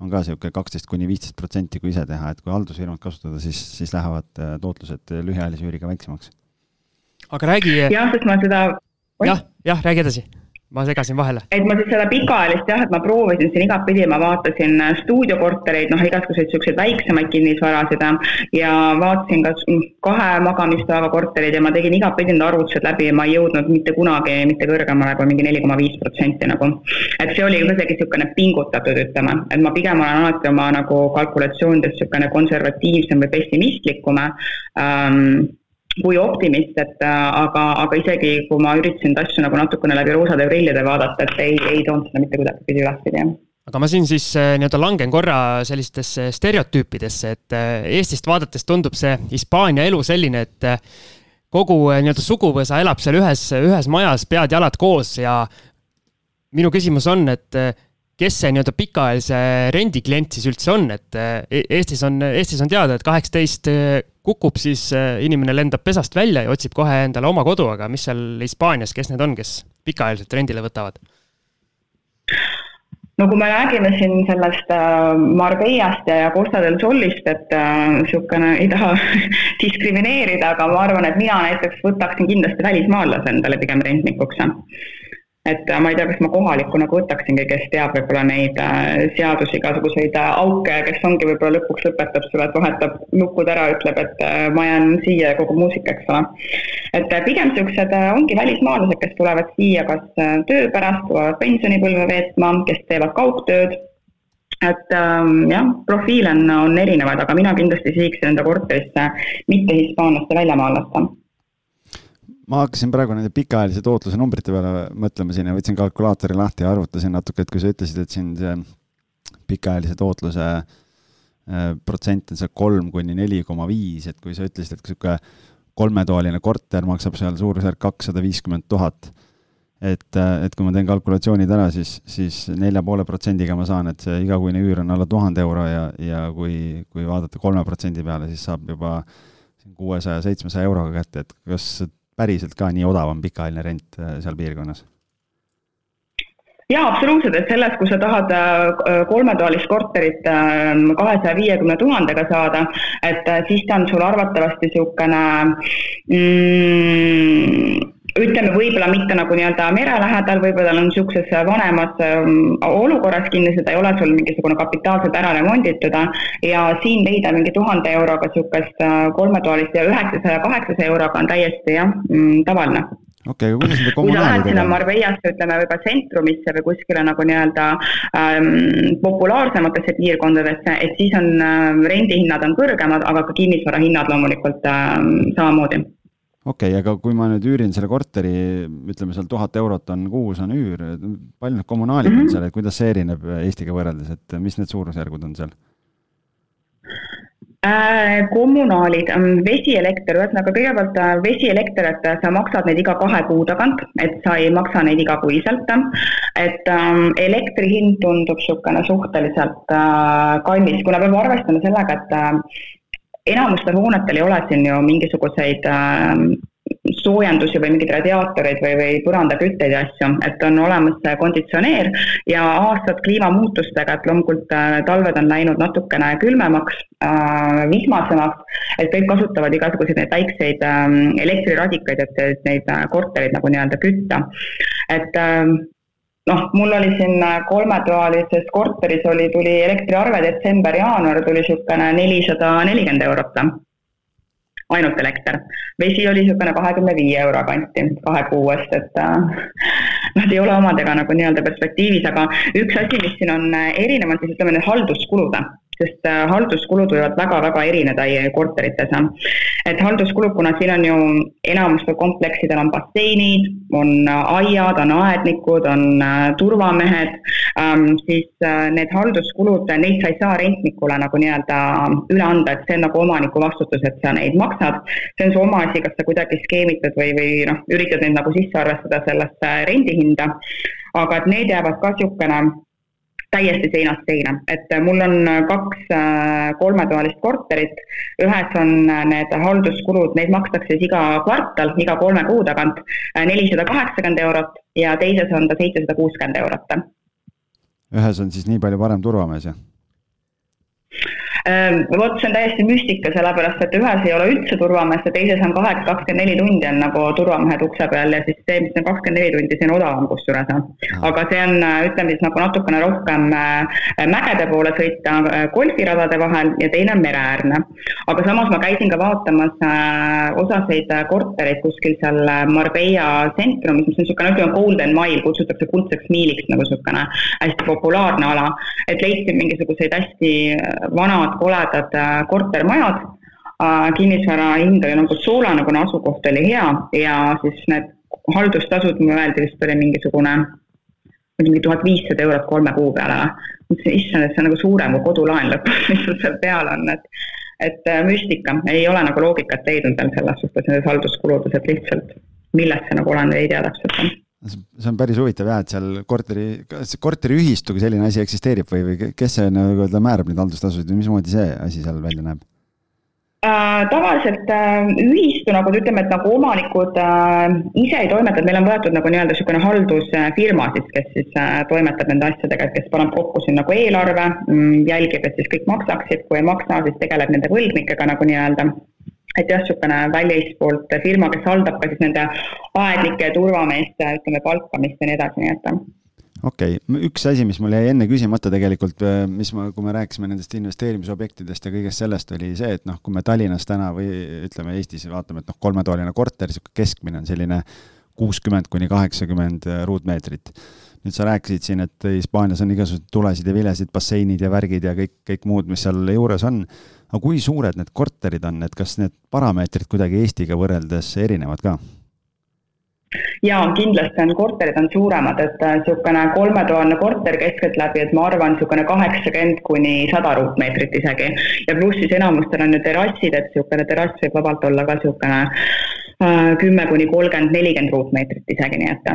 on ka niisugune kaksteist kuni viisteist protsenti, kui ise teha, et kui haldusfirmat kasutada, siis, siis lähevad äh, tootlused lühiajalise üüriga väiksemaks. aga räägi. jah, sest ma seda. jah, jah, räägi edasi ma segasin vahele. et ma siis seda pikaajalist jah, et ma proovisin siin igatpidi, ma vaatasin äh, stuudiokortereid, noh, igasuguseid niisuguseid väiksemaid kinnisvarasid ja vaatasin ka kahe magamispäeva korterid ja ma tegin igatpidi need arvutused läbi ja ma ei jõudnud mitte kunagi mitte kõrgemale kui mingi neli koma viis protsenti nagu. et see oli kuidagi niisugune pingutatud, ütleme, et ma pigem olen alati oma nagu kalkulatsioonides niisugune konservatiivsem või pessimistlikum ähm, kui optimist, et äh, aga, aga isegi kui ma üritasin asju nagu natukene läbi roosade prillide vaadata, et ei, ei toonud seda mitte kuidagipidi ülespidi, jah. Aga ma siin siis äh, nii-öelda langen korra sellistesse stereotüüpidesse, et äh, Eestist vaadates tundub see Hispaania elu selline, et kogu nii-öelda suguvõsa elab seal ühes, ühes majas, pead-jalad koos ja minu küsimus on, et kes see nii-öelda pikaajalise rendi klient siis üldse on, et e-, Eestis on, Eestis on teada, et kaheksateist kukub, siis äh, inimene lendab pesast välja ja otsib kohe endale oma kodu, aga mis seal Hispaanias, kes need on, kes pikaajaliselt rendile võtavad? no kui me räägime siin sellest äh, Marbeiast ja Costa del Solist, et niisugune äh, ei taha diskrimineerida, aga ma arvan, et mina näiteks võtaksin kindlasti välismaalase endale pigem rentnikuks et äh, ma ei tea, kas ma kohaliku nagu võtaksingi, kes teab võib-olla neid äh, seadusi, igasuguseid äh, auke, kes ongi võib-olla lõpuks lõpetab sulle, et vahetab nukud ära, ütleb, et ma jään siia ja kogu muusika, eks ole. et pigem niisugused ongi välismaalased, kes tulevad siia kas töö pärast, tulevad pensionipõlve veetma, kes teevad kaugtööd et ähm, jah, profiile on, on erinevaid, aga mina kindlasti sihiksin enda korterisse mitte hispaanlaste väljamaalaste ma hakkasin praegu nende pikaajalise tootluse numbrite peale mõtlema siin ja võtsin kalkulaatori lahti ja arvutasin natuke, et kui sa ütlesid, et siin see pikaajalise tootluse äh, protsent on see kolm kuni neli koma viis, et kui sa ütlesid, et niisugune kolmetoaline korter maksab seal suurusjärk kakssada viiskümmend tuhat, et, äh, et kui ma teen kalkulatsioonid ära, siis, siis nelja poole protsendiga ma saan, et see igakuine üür on alla tuhande euro ja, ja kui, kui vaadata kolme protsendi peale, siis saab juba kuuesaja, seitsmesaja euroga kätte, et kas päriselt ka nii odav on pikaajaline rent äh, seal piirkonnas? jaa, absoluutselt, et selles, kui sa tahad äh, kolmetoalist korterit ähm, kahesaja viiekümne tuhandega saada, et äh, siis ta on sul arvatavasti niisugune mm, ütleme, võib-olla mitte nagu nii-öelda mere lähedal, võib-olla on niisuguses vanemas ähm, olukorras kinni, seda ei ole sul mingisugune kapitaalselt ära remonditud ja siin leida mingi tuhande euroga niisugust äh, kolmetoalist ja üheksasaja, kaheksasaja euroga on täiesti jah mm,, tavaline. Okei okay,, aga kuidas nende kui sa lähed sinna Marbeiasse, ütleme võib-olla tsentrumisse või kuskile nagu nii-öelda ähm, populaarsematesse piirkondadesse, et siis on äh, rendihinnad on kõrgemad, aga ka kinnisvarahinnad loomulikult äh, samamoodi okei okay,, aga kui ma nüüd üürin selle korteri, ütleme seal tuhat eurot on kuus on üür, palju need kommunaalid mm on mhm. seal, et kuidas see erineb Eestiga võrreldes, et mis need suurusjärgud on seal? Äh, kommunaalid, ähm, vesi, elekter, ühesõnaga kõigepealt äh, vesi, elekter, et sa maksad neid iga kahe kuu tagant, et sa ei maksa neid igakuiselt. et ähm, elektri hind tundub niisugune suhteliselt äh, kallis, kuna peab arvestama sellega, et äh, enamustel hoonetel ei ole siin ju mingisuguseid äh, soojendusi või mingeid radiaatoreid või, või põrandakütteid ja asju, et on olemas konditsioneer ja aastad kliimamuutustega, et loomulikult äh, talved on läinud natukene külmemaks äh,, vihmasemaks, et kõik kasutavad igasuguseid neid väikseid äh, elektriradikaid, et neid äh, korterid nagu nii-öelda kütta. et äh, noh, mul oli siin äh, kolmetoalises korteris oli, tuli elektriarve detsember-jaanuar tuli niisugune nelisada nelikümmend eurot. ainult elekter. vesi oli niisugune kahekümne viie euro kanti kahe kuu eest, et äh, nad ei ole omadega nagu nii-öelda perspektiivis, aga üks asi, mis siin on äh, erinev, on siis ütleme need halduskulud sest äh, halduskulud võivad väga-väga erineda korterites. et halduskulud, kuna siin on ju enamustel kompleksidel on basseinid, on äh, aiad, on aednikud, on äh, turvamehed, ähm, siis need halduskulud, neid sa ei saa rentnikule nagu nii-öelda üle anda, et see on nagu omaniku vastutus, et sa neid maksad. see on su oma asi, kas sa kuidagi skeemitad või, või noh, üritad neid nagu sisse arvestada sellesse rendihinda. aga et need jäävad ka niisugune täiesti seinast seina, et äh, mul on äh, kaks äh, kolmetoalist korterit, ühes on need halduskulud, neid makstakse siis iga kvartal, iga kolme kuu tagant nelisada kaheksakümmend eurot ja teises on ta seitsesada kuuskümmend eurot. ühes on siis nii palju parem turvamees, jah? Ehm, vot see on täiesti müstika, sellepärast et ühes ei ole üldse turvameest ja teises on kaheksa, kakskümmend neli tundi on nagu turvamehed ukse peal ja siis see, mis on kakskümmend neli tundi, see on odavam kusjuures. aga see on, äh, ütleme siis nagu natukene rohkem äh, mägede poole sõita äh, golfiradade vahel ja teine on mereäärne. aga samas ma käisin ka vaatamas osaseid kortereid kuskil seal Marbella tsentrumis, mis on niisugune, ütleme Golden Mile, kutsutakse kuldseks miiliks nagu niisugune hästi populaarne ala. et leidsin mingisuguseid hästi vanad vanad koledad äh, kortermajad. Äh, kinnisvara hind oli nagu soolane, kuna asukoht oli hea ja siis need haldustasud, mulle öeldi vist oli mingisugune mingi tuhat viissada eurot kolme kuu peale. mõtlesin, issand, et see on nagu suurem kui kodulaen lõpuks, mis sul seal peal on, et et äh, müstika, ei ole nagu loogikat leidnud veel selles suhtes nendes halduskuludes, et lihtsalt millest see nagu olen, ei tea täpselt see on päris huvitav jah, et seal korteri, kas korteriühistuga selline asi eksisteerib või, või kes see nii-öelda määrab neid haldustasusid või mismoodi see asi seal välja näeb? Äh, tavaliselt äh, ühistu nagu ütleme, et nagu omanikud äh, ise ei toimeta, et meil on võetud nagu nii-öelda niisugune haldusfirma siis, kes siis toimetab nende asjadega, et kes paneb kokku siin nagu eelarve, mm, jälgib, et siis kõik maksaksid, kui ei maksa, siis tegeleb nende võlgnikega nagu nii-öelda et jah, niisugune väljastpoolt firma, kes haldab ka siis nende aednike ja turvameeste, ütleme, palkamist ja nii edasi, nii et okei okay., üks asi, mis mul jäi enne küsimata tegelikult, mis ma, kui me rääkisime nendest investeerimisobjektidest ja kõigest sellest, oli see, et noh, kui me Tallinnas täna või ütleme Eestis vaatame, et noh, kolmetoaline korter, niisugune keskmine on selline kuuskümmend kuni kaheksakümmend ruutmeetrit. Nüüd sa rääkisid siin, et Hispaanias on igasuguseid tulesid ja vilesid, basseinid ja värgid ja kõik, kõik muud, mis seal juures on aga kui suured need korterid on, et kas need parameetrid kuidagi Eestiga võrreldes erinevad ka? jaa, kindlasti on korterid on suuremad, et niisugune äh, kolmetoaline korter keskeltläbi, et ma arvan, niisugune kaheksakümmend kuni sada ruutmeetrit isegi. ja pluss siis enamustel on ju terrassid, et niisugune terrass võib vabalt olla ka niisugune äh, kümme kuni kolmkümmend, nelikümmend ruutmeetrit isegi, nii et.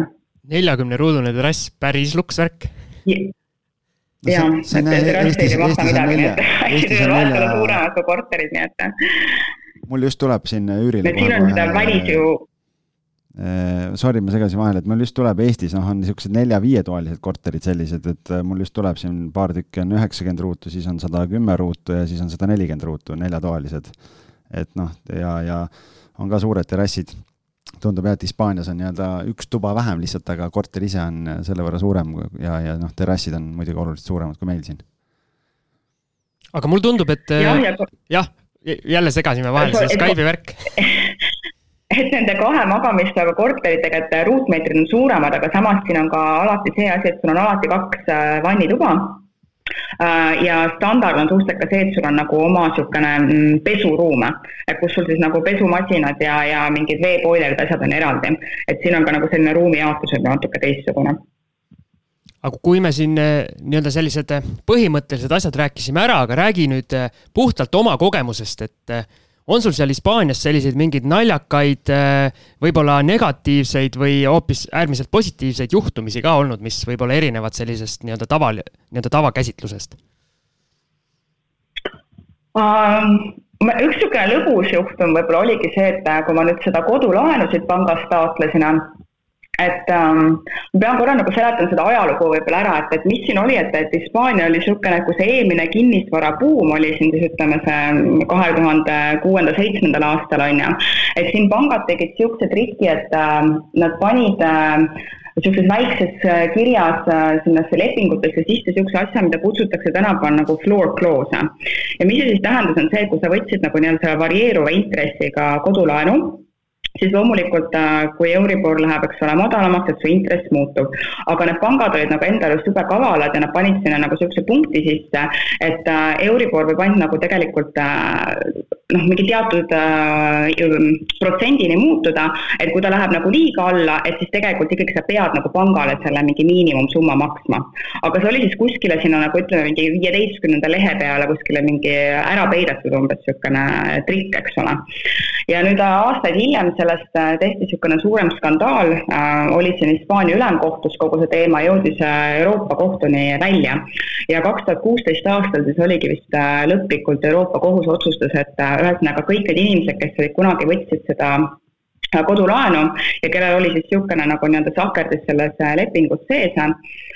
Neljakümne ruudune terrass, päris luksvärk jaa, et terrassid ei maksa midagi, nii et Eestis on nelja. suuremad kui korterid, nii et. mul just tuleb siin üürile. siin on seda välis ju Sorry, ma segasin vahele, et mul just tuleb Eestis, noh, on niisugused nelja-viietoalised korterid sellised, et mul just tuleb siin paar tükki on üheksakümmend ruutu, siis on sada kümme ruutu ja siis on sada nelikümmend ruutu, neljatoalised. et noh, ja, ja on ka suured terrassid. Tundub jah, et Hispaanias on nii-öelda üks tuba vähem lihtsalt, aga korter ise on selle võrra suurem ja, ja noh, terrassid on muidugi oluliselt suuremad kui meil siin. aga mulle tundub, et jah ja, ja, jälle segasime vahele, see Skype'i värk et nende kahe magamistoaga korteritega, et ruutmeetrid on suuremad, aga samas siin on ka alati see asi, et sul on alati kaks äh, vannituba. Äh, ja standard on suhteliselt ka see, et sul on nagu oma niisugune mm, pesuruum, kus sul siis nagu pesumasinad ja, ja mingid veepoilerid, asjad on eraldi. et siin on ka nagu selline ruumijaotus võib-olla natuke teistsugune aga kui me siin äh, nii-öelda sellised põhimõttelised asjad rääkisime ära, aga räägi nüüd puhtalt oma kogemusest, et on sul seal Hispaanias selliseid mingeid naljakaid, äh, võib-olla negatiivseid või hoopis äärmiselt positiivseid juhtumisi ka olnud, mis võib-olla erinevad sellisest nii-öelda tava, nii-öelda tavakäsitlusest um,? üks niisugune lõbus juhtum võib-olla oligi see, et kui ma nüüd seda kodulaenu siit pangast taotlesin, et ähm, ma pean korra nagu seletama seda ajalugu võib-olla ära, et, et mis siin oli, et, et Hispaania oli niisugune, kui see eelmine kinnisvarabuum oli siin siis ütleme, see kahe tuhande kuuenda, seitsmendal aastal on ju, et siin pangad tegid niisuguse triki, et äh, nad panid äh, niisuguses väikses äh, kirjas äh, sinnasse lepingutesse sisse niisuguse asja, mida kutsutakse tänapäeval nagu floor clause. ja mis see siis tähendas, on see, et kui sa võtsid nagu nii-öelda selle varieeruva intressiga kodulaenu, siis loomulikult, äh, kui Euribor läheb, eks ole, madalamaks, et su intress muutub. aga need pangad olid nagu enda arust jube kavalad ja nad panid sinna nagu niisuguse punkti sisse, et äh, Euribor võib ainult nagu tegelikult äh, noh, mingi teatud protsendini muutuda, et kui ta läheb nagu liiga alla, et siis tegelikult ikkagi sa pead nagu pangale selle mingi miinimumsumma maksma. aga see oli siis kuskile sinna nagu ütleme, mingi viieteistkümnenda lehe peale kuskile mingi ära peidetud umbes niisugune trikk, eks ole. ja nüüd aastaid hiljem sellest äh, tehti niisugune suurem skandaal, äh, oli siin Hispaania ülemkohtus kogu see teema, jõudis äh, Euroopa kohtuni välja. ja kaks tuhat kuusteist aastal siis oligi vist lõplikult Euroopa kohus otsustas, et ühesõnaga kõik need inimesed, kes olid kunagi võtsid seda kodulaenu ja kellel oli siis niisugune nagu nii-öelda sahkerdis selles lepingus sees,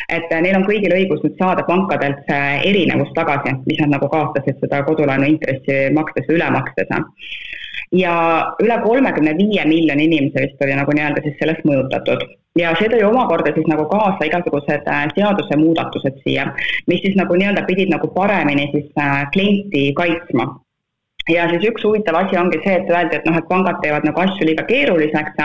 et neil on kõigil õigus nüüd saada pankadelt see erinevus tagasi, mis nad nagu kaotasid seda kodulaenu intressi makstes või üle makstes ja üle kolmekümne viie miljoni inimese vist oli nagu nii-öelda siis sellest mõjutatud. ja see tõi omakorda siis nagu kaasa igasugused äh, seadusemuudatused siia, mis siis nagu nii-öelda pidid nagu paremini siis äh, klienti kaitsma ja siis üks huvitav asi ongi see, et öeldi, et noh, et pangad teevad nagu asju liiga keeruliseks,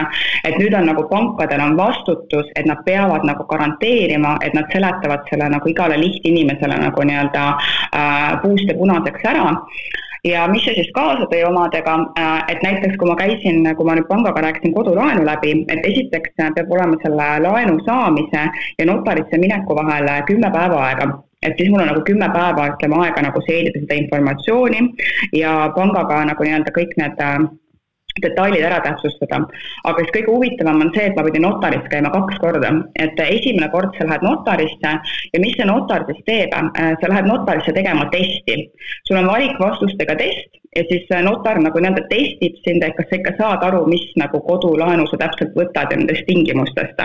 et nüüd on nagu pankadel on vastutus, et nad peavad nagu garanteerima, et nad seletavad selle nagu igale lihtinimesele nagu nii-öelda äh, puust ja punaseks ära. Ja mis see siis kaasa tõi omadega, äh, et näiteks kui ma käisin, kui ma nüüd pangaga rääkisin kodulaenu läbi, et esiteks peab olema selle laenu saamise ja notarisse mineku vahel kümme päeva aega et siis mul on nagu kümme päeva, ütleme, aega nagu seedida seda informatsiooni. Ja pangaga nagu nii-öelda kõik need äh, detailid ära täpsustada. aga siis kõige huvitavam on see, et ma pidin notaris käima kaks korda, et esimene kord sa lähed notarisse ja mis see notar siis teeb, sa lähed notarisse tegema testi. sul on valikvastustega test ja siis notar nagu nii-öelda testib sind, et kas sa ikka saad aru, mis nagu kodulaenu sa täpselt võtad ja nendest tingimustest.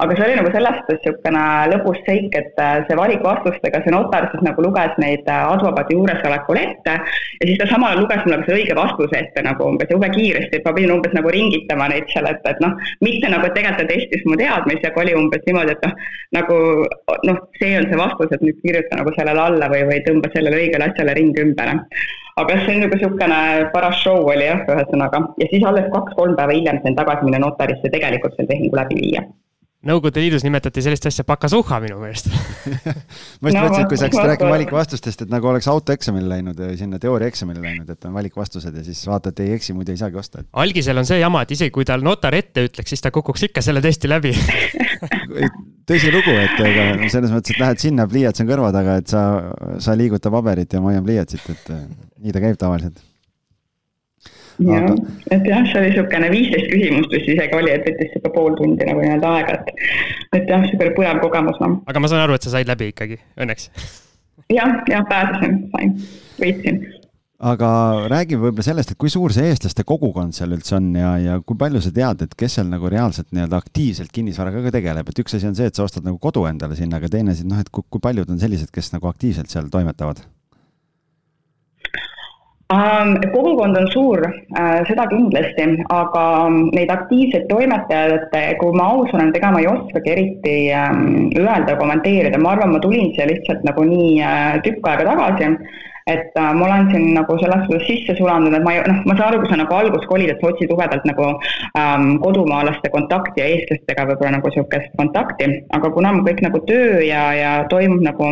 aga see oli nagu selles suhtes niisugune lõbus seik, et see valikvastustega see notar siis nagu luges neid advokaadi juuresolekul ette ja siis ta samal ajal luges mulle ka selle õige vastuse ette nagu umbes jube kiiresti, et ma pidin umbes nagu ringitama neid seal, et, et noh, mitte nagu, tegelikult ta testis mu teadmisi, aga oli umbes niimoodi, et noh, nagu noh, see on see vastus, et nüüd kirjuta nagu sellele alla või, või tõmba sellele õigele asjale ring ümber aga see on nagu niisugune paras show oli jah, ühesõnaga. ja siis alles kaks-kolm päeva hiljem sain tagasi minna notarisse tegelikult selle tehingu läbi viia Nõukogude Liidus nimetati sellist asja pakasuhha minu meelest. Ma just no, mõtlesin, et kui sa hakkasid rääkima valikvastustest, et nagu oleks autoeksamile läinud või sinna teooriaeksamile läinud, et on valikvastused ja siis vaata, et ei eksi, muidu ei saagi osta. algisel on see jama, et isegi kui tal notar ette ütleks, siis ta kukuks ikka selle testi läbi. Tõsilugu, et ega selles mõttes, et lähed sinna, pliiats on kõrva taga, et sa, sa liiguta paberit ja ma hoian pliiatsit, et nii ta käib tavaliselt jah aga..., et jah, see oli niisugune viisteist küsimust vist isegi oli, et võttis sihuke pool tundi nagu nii-öelda aega, et, et jah, niisugune põnev kogemus noh. aga ma saan aru, et sa said läbi ikkagi, õnneks jah, jah, pääsesin, sain, võitsin aga räägime võib-olla sellest, et kui suur see eestlaste kogukond seal üldse on ja, ja kui palju sa tead, et kes seal nagu reaalselt nii-öelda aktiivselt kinnisvaraga ka tegeleb, et üks asi on see, et sa ostad nagu kodu endale sinna, aga teine asi, noh, et kui, kui paljud on sellised, kes nagu aktiivselt seal toimetavad? Kogukond on suur, äh, seda kindlasti, aga neid aktiivseid toimetajaid, kui ma aus olen, ega ma ei oskagi eriti ähm, öelda, kommenteerida, ma arvan, ma tulin siia lihtsalt nagu nii äh, tükk aega tagasi et äh, ma olen siin nagu selles suhtes sisse sulanud, et ma ei, noh, ma saan aru, kui sa nagu alguses kolid, et sa otsid ubedalt nagu ähm, kodumaalaste kontakti ja eestlastega võib-olla nagu niisugust kontakti, aga kuna mu kõik nagu töö ja, ja toimub nagu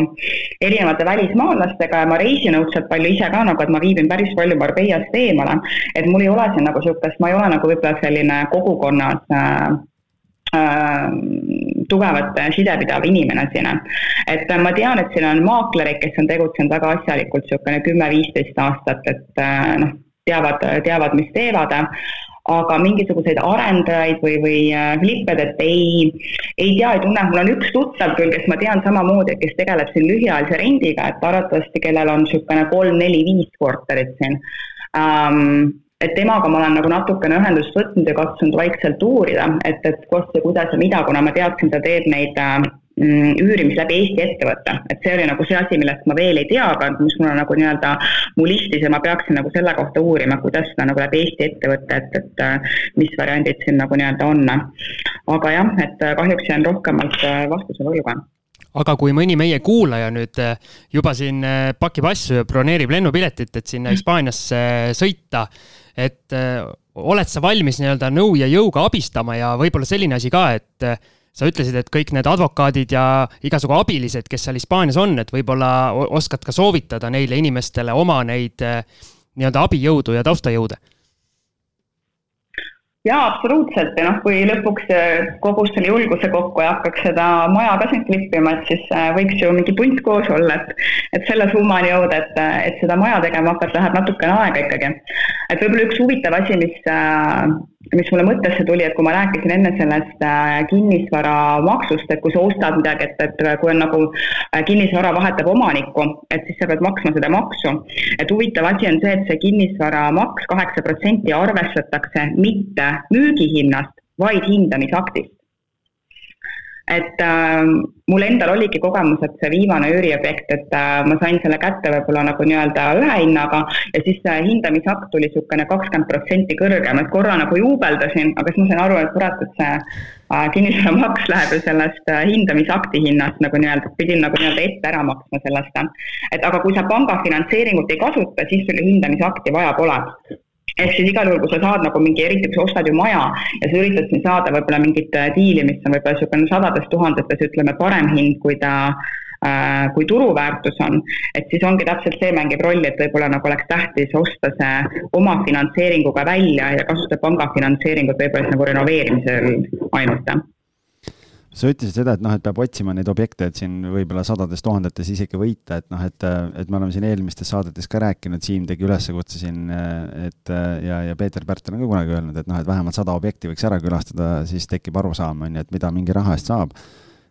erinevate välismaalastega ja ma reisin õudselt palju ise ka nagu, et ma viibin päris palju Marbeiast eemale, et mul ei ole siin nagu niisugust, ma ei ole nagu võib-olla selline kogukonnas äh, tugevat sidepidav inimene siin. et ma tean, et siin on maaklereid, kes on tegutsenud väga asjalikult niisugune kümme-viisteist aastat, et äh, noh, teavad, teavad, mis teevad. Aga mingisuguseid arendajaid või, või äh, flipped, et ei, ei tea, ei tunne, mul on üks tuttav küll, kes ma tean samamoodi, kes tegeleb siin lühiajalise rendiga, et arvatavasti, kellel on niisugune kolm-neli-viis korterit siin. Um, et temaga ma olen nagu natukene ühendust võtnud ja katsunud vaikselt uurida, et, et kus ja kuidas ja mida, kuna ma teadsin, ta teeb neid äh, mm, üürimist läbi Eesti ettevõtte, et see oli nagu see asi, millest ma veel ei tea, aga mis mul on nagu nii-öelda mu listis ja ma peaksin nagu selle kohta uurima, kuidas seda nagu läbi Eesti ettevõtte, et, et äh, mis variandid siin nagu nii-öelda on. aga jah, et äh, kahjuks jään rohkemalt vastuse võlgu. Aga kui mõni meie kuulaja nüüd juba siin pakib asju ja broneerib lennupiletit, et sinna Hispaaniasse sõita, et äh, oled sa valmis nii-öelda nõu ja jõuga abistama ja võib-olla selline asi ka, et äh, sa ütlesid, et kõik need advokaadid ja igasugu abilised, kes seal Hispaanias on, et võib-olla oskad ka soovitada neile inimestele oma neid äh, nii-öelda abijõudu ja taustajõude jaa, absoluutselt ja noh, kui lõpuks äh, kogus selle julguse kokku ja hakkaks seda maja ka siin klippima, et siis äh, võiks ju mingi punt koos olla, et et selle summani jõuda, et, äh, et seda maja tegema hakata, läheb natukene aega ikkagi. et võib-olla üks huvitav asi, mis mis mulle mõttesse tuli, et kui ma rääkisin enne sellest kinnisvaramaksust, et kui sa ostad midagi, et, et kui on nagu kinnisvara vahetab omanikku, et siis sa pead maksma seda maksu. et huvitav asi on see, et see kinnisvaramaks kaheksa protsenti arvestatakse mitte müügihinnast, vaid hindamisaktist. Et äh, mul endal oligi kogemus, et see viimane üüriobjekt, et äh, ma sain selle kätte võib-olla nagu nii-öelda ühe hinnaga ja siis see hindamisakt tuli niisugune kakskümmend protsenti kõrgem, et korra nagu juubeldasin, aga siis ma sain aru, et kurat, et see äh, kinnisvaramaks läheb ju sellest äh, hindamisakti hinnast nagu nii-öelda, pidin nagu nii-öelda ette ära maksma sellest. et aga kui sa panga finantseeringut ei kasuta, siis sul ju hindamisakti vaja pole ehk siis igal juhul, kui sa saad nagu mingi, eriti kui sa ostad ju maja ja sa üritad siin saada võib-olla mingit äh, diili, mis on võib-olla niisugune sadades tuhandetes, ütleme, parem hind, kui ta äh, kui turuväärtus on, et siis ongi täpselt see mängib rolli, et võib-olla nagu oleks tähtis osta see oma finantseeringuga välja ja kasutada panga finantseeringut võib-olla siis nagu renoveerimisel ainult sa ütlesid seda, et noh, et peab otsima neid objekte, et siin võib-olla sadades tuhandetes isegi võita, et noh, et, et me oleme siin eelmistes saadetes ka rääkinud, Siim tegi üleskutse siin, et ja, ja Peeter Pärtel on ka kunagi öelnud, et noh, et vähemalt sada objekti võiks ära külastada, siis tekib arusaam, on ju, et mida mingi raha eest saab.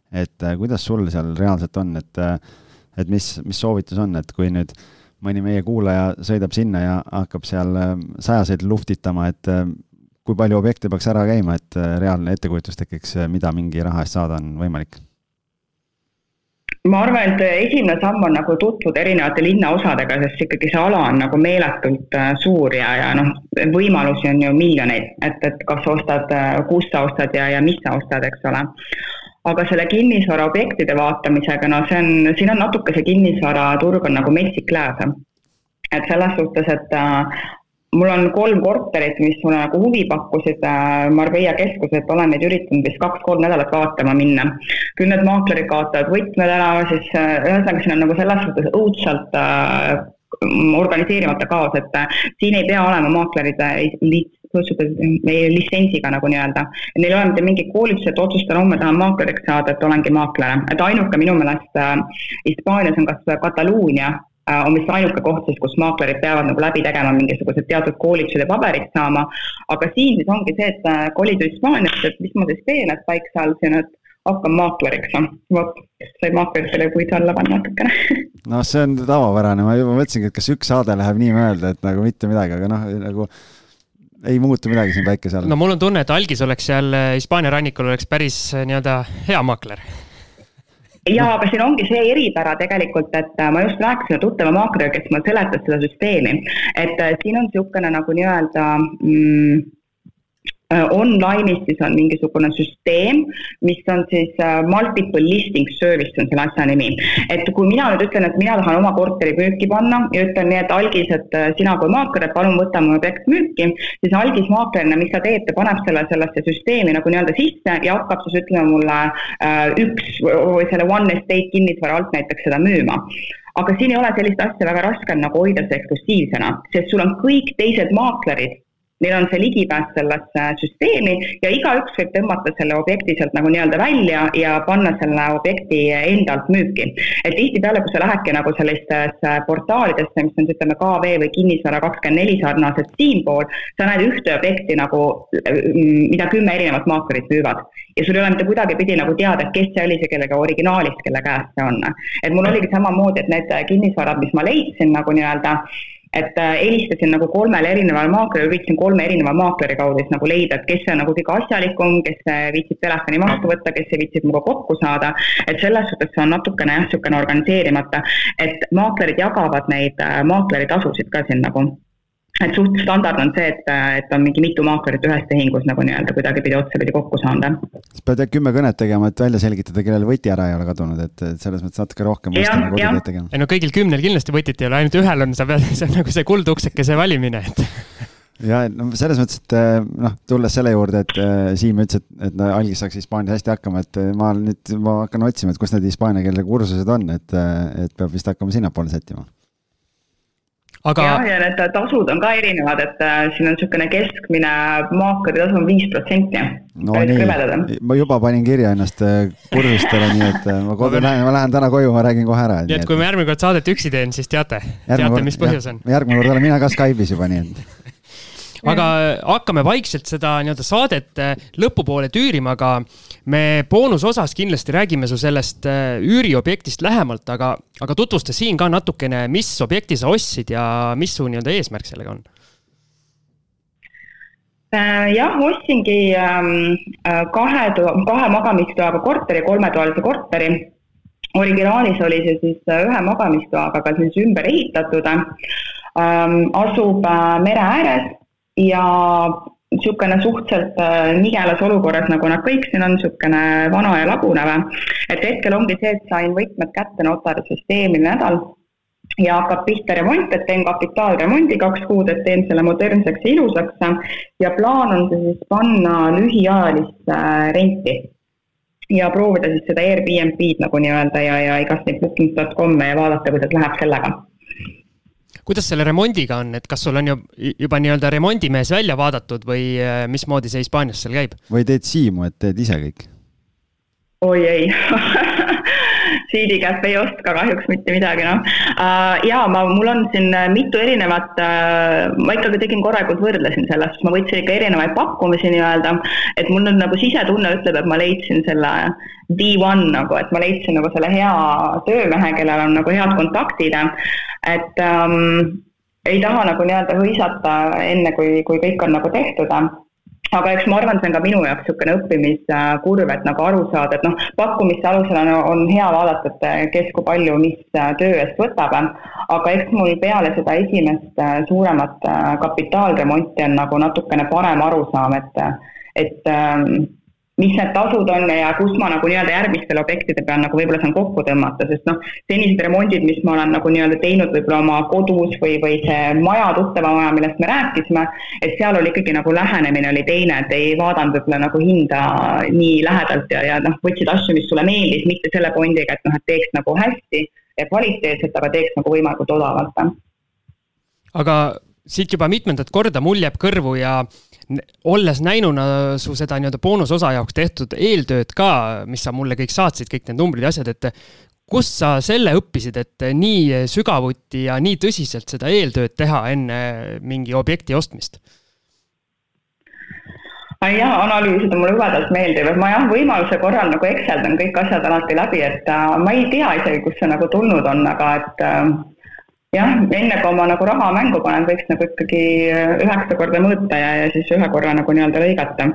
et kuidas sul seal reaalselt on, et, et mis, mis soovitus on, et kui nüüd mõni meie kuulaja sõidab sinna ja hakkab seal sajaseid luhtitama, et kui palju objekte peaks ära käima, et äh, reaalne ettekujutus tekiks, äh, mida mingi raha eest saada on võimalik? ma arvan, et esimene samm on nagu tutvuda erinevate linnaosadega, sest ikkagi see ala on nagu meeletult äh, suur ja, ja noh, võimalusi on ju miljoneid, et, et kas ostad, kus sa ostad ja, ja mis sa ostad, eks ole. aga selle kinnisvaraobjektide vaatamisega, no see on, siin on natuke see kinnisvaraturg on nagu metsik lääs. et selles suhtes, et mul on kolm korterit, mis mulle nagu huvi pakkusid äh, Marbella keskuses, olen neid üritanud vist kaks-kolm nädalat vaatama minna. küll need maaklerid kaotavad võtmed ära, siis äh, ühesõnaga siin on nagu selles suhtes õudselt äh, organiseerimata kaos, et siin ei pea olema maaklerid meie litsentsiga nagu nii-öelda. Neil ei ole mitte mingit koolitust, et otsustan homme tahan maakleriks saada, et olengi maakler. et ainuke minu meelest Hispaanias on kas Kataloonia on vist ainuke koht siis, kus maaklerid peavad nagu läbi tegema mingisugused teatud koolitused ja paberid saama. aga siin siis ongi see, et äh, kolid Hispaaniasse, et mis ma siis teen, et väikse all siin, et hakkan maakleriks, vot, sai maakleritele puid alla panna natukene noh, see on tavapärane, ma juba mõtlesingi, et kas üks saade läheb nii mööda, et nagu mitte midagi, aga noh, nagu ei muutu midagi siin päikese all. no mul on tunne, et algis oleks seal äh, Hispaania rannikul oleks päris äh, nii-öelda hea maakler ja, aga siin ongi see eripära tegelikult, et äh, ma just rääkisin tuttava maakleriga, kes mulle seletas seda süsteemi, et siin on niisugune nagu nii-öelda mm, Äh, online'is siis on mingisugune süsteem, mis on siis äh, multiple listing service on selle asja nimi. et kui mina nüüd ütlen, et mina tahan oma korteri müüki panna ja ütlen nii, et algis, et äh, sina kui maakler, et palun võta mu objekt müüki, siis algis maaklerina, mis ta teeb, ta paneb selle sellesse süsteemi nagu nii-öelda sisse ja hakkab siis ütleme mulle üks või selle one estate kinnisvara alt näiteks seda müüma aga siin ei ole sellist asja väga raske nagu hoida see eksklusiivsena, sest sul on kõik teised maaklerid neil on see ligipääs sellesse süsteemi ja igaüks võib tõmmata selle objekti sealt nagu nii-öelda välja ja panna selle objekti enda alt müüki. et tihtipeale, kui sa lähedki nagu sellistesse portaalidesse, mis on ütleme KV või Kinnisvara kakskümmend neli sarnased siinpool, sa näed ühte objekti nagu, mida kümme erinevat maaklerit müüvad. ja sul ei ole mitte kuidagipidi nagu teada, et kes see oli see, kellega originaalist, kelle käes see on. et mul oligi samamoodi, et need kinnisvarad, mis ma leidsin nagu nii-öelda et äh, helistasin nagu kolmele erinevale maaklerile, üritasin kolme erineva maakleri kaudu siis nagu leida, et kes on nagu kõige asjalikum, kes äh, viitsib telefoni vastu võtta, kes viitsib minuga kokku saada. et selles suhtes see on natukene jah, niisugune organiseerimata, et maaklerid jagavad neid äh, maakleritasusid ka siin nagu et suht standard on see, et, et on mingi mitu maaklerit ühes tehingus nagu nii-öelda kuidagipidi otsapidi kokku saanud. siis pead jah kümme kõnet tegema, et välja selgitada, kellel võti ära ei ole kadunud, et, selles mõttes natuke rohkem ei no kõigil kümnel kindlasti võtit ei ole, ainult ühel on, sa pead, see on nagu see kuldukseke valimine, et ja no selles mõttes, et eh, noh, tulles selle juurde, et äh, Siim ütles, et, et no algis saaks Hispaanias hästi hakkama, et eh, ma nüüd, ma hakkan otsima, et kus need hispaania keele kursused on, et, et peab vist hakkama sinnapoole sättima aga. jah, ja need tasud on ka erinevad, et äh, siin on niisugune keskmine maakleri tasu on viis protsenti. no nii, ma juba panin kirja ennast äh, kursustele, nii et äh, ma kodu lähen, ma lähen täna koju, ma räägin kohe ära. nii et kui ma järgmine kord saadet üksi teen, siis teate, teate, mis põhjus on. järgmine kord olen mina ka Skype'is juba, nii et aga hakkame vaikselt seda nii-öelda saadet lõpupoole tüürima, aga me boonusosas kindlasti räägime su sellest äh, üüriobjektist lähemalt, aga, aga tutvusta siin ka natukene, mis objekti sa ostsid ja mis su nii-öelda eesmärk sellega on? Äh, jah, ostsingi ähm, äh, kahe, kahe magamistoaga korteri, kolmetoalise korteri. originaalis oli see siis ühe magamistoaga, aga siis ümber ehitatud. Ähm, asub mere ääres ja niisugune suhteliselt äh, nigelas olukorras, nagu nad kõik siin on, niisugune vana ja lagunev. et hetkel ongi see, et sain võtmed kätte notarisest eelmine nädal ja hakkab pihta remont, et teen kapitaalremondi kaks kuud, et teen selle modernseks ja ilusaks ja plaan on see siis panna lühiajalist äh, renti ja proovida siis seda Airbnb-d nagu nii-öelda ja, ja igast neid booking.com'e ja vaadata, kuidas läheb sellega kuidas selle remondiga on, et kas sul on ju juba nii-öelda remondimees välja vaadatud või äh, mismoodi see Hispaanias seal käib? või teed siimu, et teed ise kõik? oi ei Siidi käest ei oska kahjuks mitte midagi, noh. Uh,. ja ma, mul on siin mitu erinevat uh,, ma ikkagi tegin korralikult võrdlesin sellest, ma võtsin ikka erinevaid pakkumisi nii-öelda, et mul nüüd nagu sisetunne ütleb, et ma leidsin selle D1 nagu, et ma leidsin nagu selle hea töömehe, kellel on nagu head kontaktid, et um, ei taha nagu nii-öelda hõisata enne, kui, kui kõik on nagu tehtud aga eks ma arvan, see on ka minu jaoks niisugune õppimiskurv, et nagu aru saada, et noh, pakkumiste alusel on, on hea vaadata, et kes kui palju mis töö eest võtab, aga eks mul peale seda esimest suuremat kapitaalremonti on nagu natukene parem arusaam, et, et mis need tasud on ja kus ma nagu nii-öelda järgmistele objektide peal nagu võib-olla saan kokku tõmmata, sest noh, senised remondid, mis ma olen nagu nii-öelda teinud võib-olla oma kodus või, või see maja, tuttava maja, millest me rääkisime, et seal oli ikkagi nagu lähenemine oli teine, et ei vaadanud võib-olla nagu hinda nii lähedalt ja, ja noh, võtsid asju, mis sulle meeldis, mitte selle pondiga, et noh, et teeks nagu hästi ja kvaliteetselt, aga teeks nagu võimalikult odavalt. aga siit juba mitmendat korda mul jääb kõrvu ja olles näinuna su seda nii-öelda boonusosa jaoks tehtud eeltööd ka, mis sa mulle kõik saatsid, kõik need numbrid ja asjad, et kust sa selle õppisid, et nii sügavuti ja nii tõsiselt seda eeltööd teha enne mingi objekti ostmist? jah, analüüsid on mulle jubedalt meeldivad, ma jah, võimaluse korral nagu Exceldan kõik asjad alati läbi, et äh, ma ei tea isegi, kust see nagu tulnud on, aga et äh, jah, enne kui oma nagu raha mängu panen, võiks nagu ikkagi äh, üheksa korda mõõta ja, ja siis ühe korra nagu nii-öelda lõigata.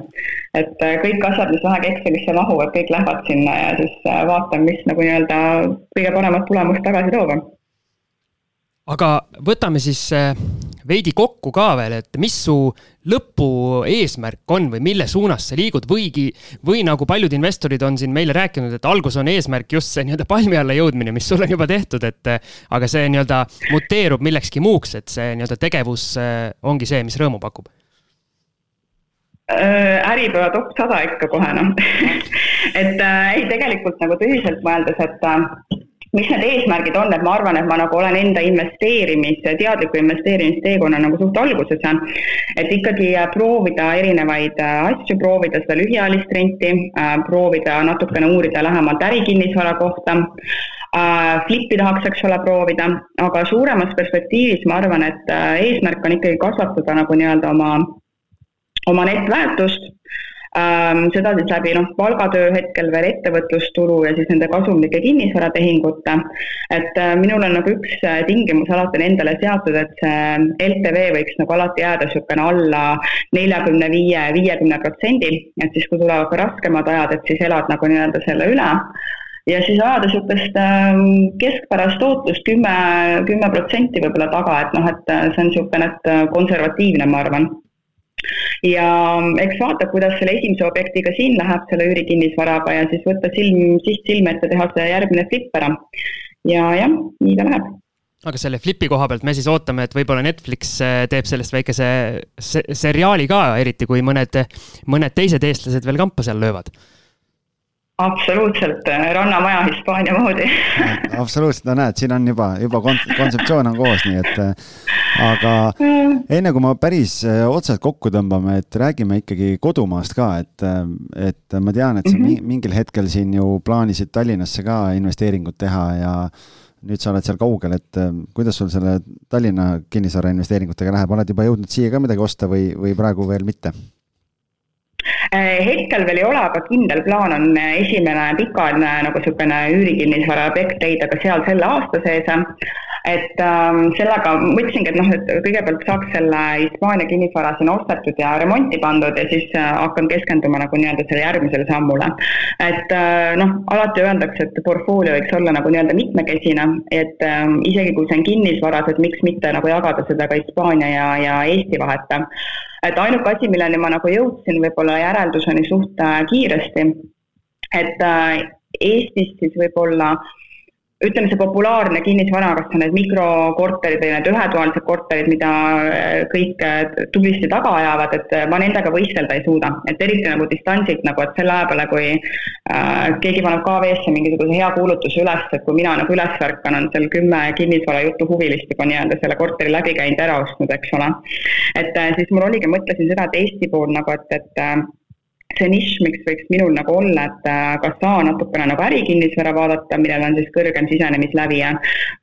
et äh, kõik asjad, mis vähegi Excelisse mahuvad, kõik lähevad sinna ja siis äh, vaatan, mis nagu nii-öelda kõige paremat tulemust tagasi toob aga võtame siis äh, veidi kokku ka veel, et mis su lõpueesmärk on või mille suunas sa liigud võigi, või nagu paljud investorid on siin meile rääkinud, et algus on eesmärk just see nii-öelda palmi alla jõudmine, mis sul on juba tehtud, et äh, aga see nii-öelda muteerub millekski muuks, et see nii-öelda tegevus äh, ongi see, mis rõõmu pakub. Äripäeva top sada ikka kohe noh. Et äh, ei, tegelikult nagu tõsiselt mõeldes, et äh, mis need eesmärgid on, et ma arvan, et ma nagu olen enda investeerimis, teadliku investeerimisteekonna nagu suht alguses, et ikkagi äh, proovida erinevaid äh, asju, proovida seda lühiajalist renti, äh, proovida natukene uurida lähemalt ärikinnisvara kohta, flippi tahaks, eks ole, proovida, aga suuremas perspektiivis ma arvan, et eesmärk on ikkagi kasvatada nagu nii-öelda oma, oma netväärtust seda siis läbi noh, palgatöö hetkel veel ettevõtlustulu ja siis nende kasumlike kinnisvaratehingute. et äh, minul on nagu üks äh, tingimus alati endale seatud, et see LTV võiks nagu alati jääda niisugune alla neljakümne viie, viiekümne protsendi, et siis, kui tulevad ka raskemad ajad, et siis elad nagu nii-öelda selle üle. Ja siis ajada niisugust ähm, keskpärast tootlust kümme, kümme protsenti võib-olla taga, et noh, et äh, see on niisugune, et konservatiivne, ma arvan ja eks vaata, kuidas selle esimese objektiga siin läheb, selle üürikinnisvaraga ja siis võtta silm, siht silme ette, teha see järgmine flip ära. ja jah, nii ta läheb aga selle flipi koha pealt me siis ootame, et võib-olla Netflix äh, teeb sellest väikese seriaali ka, eriti kui mõned, mõned teised eestlased veel kampa seal löövad absoluutselt, äh, Rannamaja Hispaania moodi absoluutselt, no näed, siin on juba, juba kontseptsioon on koos, nii et äh, aga enne kui me päris äh, otseselt kokku tõmbame, et räägime ikkagi kodumaast ka, et, et ma tean, et sa mm -hmm. mingil hetkel siin ju plaanisid Tallinnasse ka investeeringut teha ja nüüd sa oled seal kaugel, et kuidas sul selle Tallinna kinnisvara investeeringutega läheb, oled juba jõudnud siia ka midagi osta või, või praegu veel mitte? Äh, hetkel veel ei ole, aga kindel plaan on äh, esimene pikaajaline nagu niisugune üürikinnisvara objekt leida ka seal selle aasta sees. et ähm, sellega mõtlesingi, et noh, et kõigepealt saaks selle Hispaania kinnisvara siin ostetud ja remonti pandud ja siis äh, hakkan keskenduma nagu nii-öelda selle järgmisele sammule. et äh, noh, alati öeldakse, et portfoolio võiks olla nagu nii-öelda mitmekesine, et äh, isegi kui see on kinnisvaras, et miks mitte nagu jagada seda ka Hispaania ja, ja Eesti vahet et ainuke asi, milleni ma nagu jõudsin võib-olla järelduseni suht kiiresti, et äh, Eestis siis võib-olla äh, ütleme, see populaarne kinnisvara, kas on need mikrokorterid või need ühetoalised korterid, mida äh, kõik äh, tublisti taga ajavad, et äh, ma nendega võistelda ei suuda, et eriti nagu distantsilt nagu, et selle aja peale, kui äh, keegi paneb KV-sse mingisuguse hea kuulutuse üles, et kui mina nagu üles ärkan, on seal kümme kinnisvarajutu huvilist juba nii-öelda selle korteri läbi käinud, ära ostnud, eks ole. et äh, siis mul oligi, mõtlesin seda, et Eesti pool nagu, et, et see nišš, miks võiks minul nagu olla, et äh, kas A natukene nagu ärikinnisvara vaadata, millel on siis kõrgem sisenemislävi ja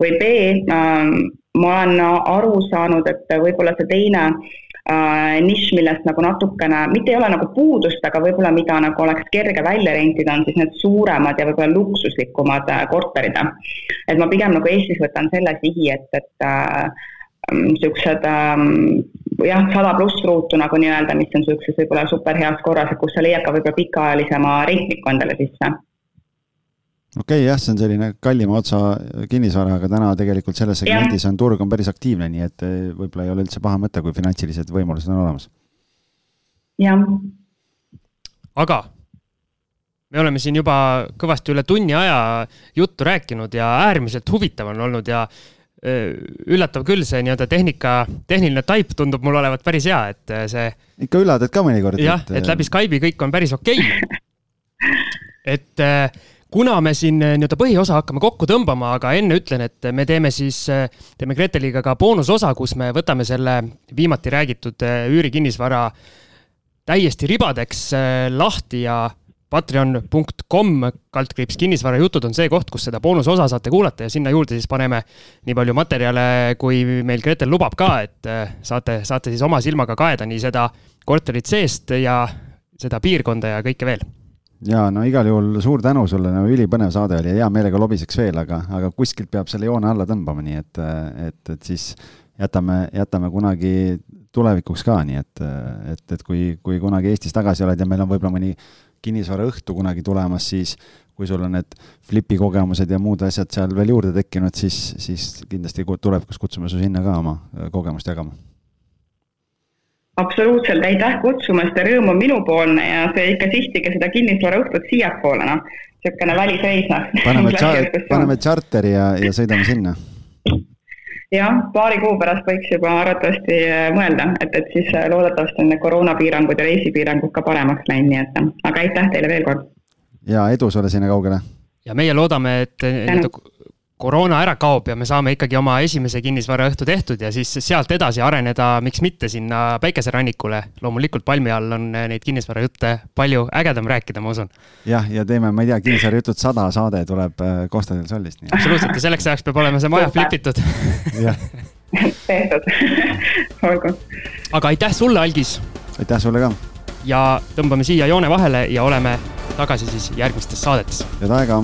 või B äh,, ma olen aru saanud, et võib-olla see teine äh, nišš, millest nagu natukene, mitte ei ole nagu puudust, aga võib-olla mida nagu oleks kerge välja rentida, on siis need suuremad ja võib-olla luksuslikumad äh, korterid. et ma pigem nagu Eestis võtan selle sihi, et, et äh, niisugused ähm, jah, sada pluss ruutu nagu nii-öelda, mis on niisuguses võib-olla superheas korras, kus sa leiad ka võib-olla pikaajalisema reitniku endale sisse okei okay,, jah, see on selline kallima otsa kinnisvara, aga täna tegelikult selles segmendis on turg on päris aktiivne, nii et eh, võib-olla ei ole üldse paha mõte, kui finantsilised võimalused on olemas. jah. aga me oleme siin juba kõvasti üle tunni aja juttu rääkinud ja äärmiselt huvitav on olnud ja üllatav küll, see nii-öelda tehnika, tehniline taip tundub mul olevat päris hea, et äh, see. ikka üllatad ka mõnikord. jah, et läbi Skype'i kõik on päris okei okay.. et äh, kuna me siin nii-öelda põhiosa hakkame kokku tõmbama, aga enne ütlen, et me teeme siis, teeme Greteliga ka boonusosa, kus me võtame selle viimati räägitud üürikinnisvara täiesti ribadeks lahti ja patreon.com kaldkriips kinnisvarajutud on see koht, kus seda boonusosa saate kuulata ja sinna juurde siis paneme nii palju materjale, kui meil Gretel lubab ka, et äh, saate, saate siis oma silmaga kaeda nii seda korterit seest ja seda piirkonda ja kõike veel. Ja no igal juhul suur tänu sulle, no ülipõnev saade oli ja hea meelega lobiseks veel, aga, aga kuskilt peab selle joone alla tõmbama, nii et, et, et siis jätame, jätame kunagi tulevikuks ka, nii et, et, et kui, kui kunagi Eestis tagasi oled ja meil on võib-olla mõni kinnisvaraõhtu kunagi tulemas, siis kui sul on need flipi kogemused ja muud asjad seal veel juurde tekkinud, siis, siis kindlasti tulevikus kutsume su sinna ka oma kogemust jagama. absoluutselt, aitäh kutsumast ja rõõm on minupoolne ja see ikka sihtige seda kinnisvaraõhtut siiapoole, noh, niisugune välisreis, noh. paneme, paneme tšarteri ja, ja sõidame sinna jah, paari kuu pärast võiks juba arvatavasti äh, mõelda, et, et siis äh, loodetavasti on need koroonapiirangud ja reisipiirangud ka paremaks läinud, nii et aga aitäh teile veel kord! ja edu sulle sinna kaugele! ja meie loodame, et nii-öelda koroona ära kaob ja me saame ikkagi oma esimese kinnisvaraõhtu tehtud ja siis sealt edasi areneda, miks mitte sinna päikeserannikule. loomulikult palmi all on neid kinnisvarajutte palju ägedam rääkida, ma usun. jah, ja teeme, ma ei tea, kinnisvarajutud sada saade tuleb Costa del Solist. absoluutselt ja selleks ajaks peab olema see maja flipitud tehtud olgu. aga aitäh sulle, Algis. aitäh sulle ka. ja tõmbame siia joone vahele ja oleme tagasi siis järgmistes saadetes. head aega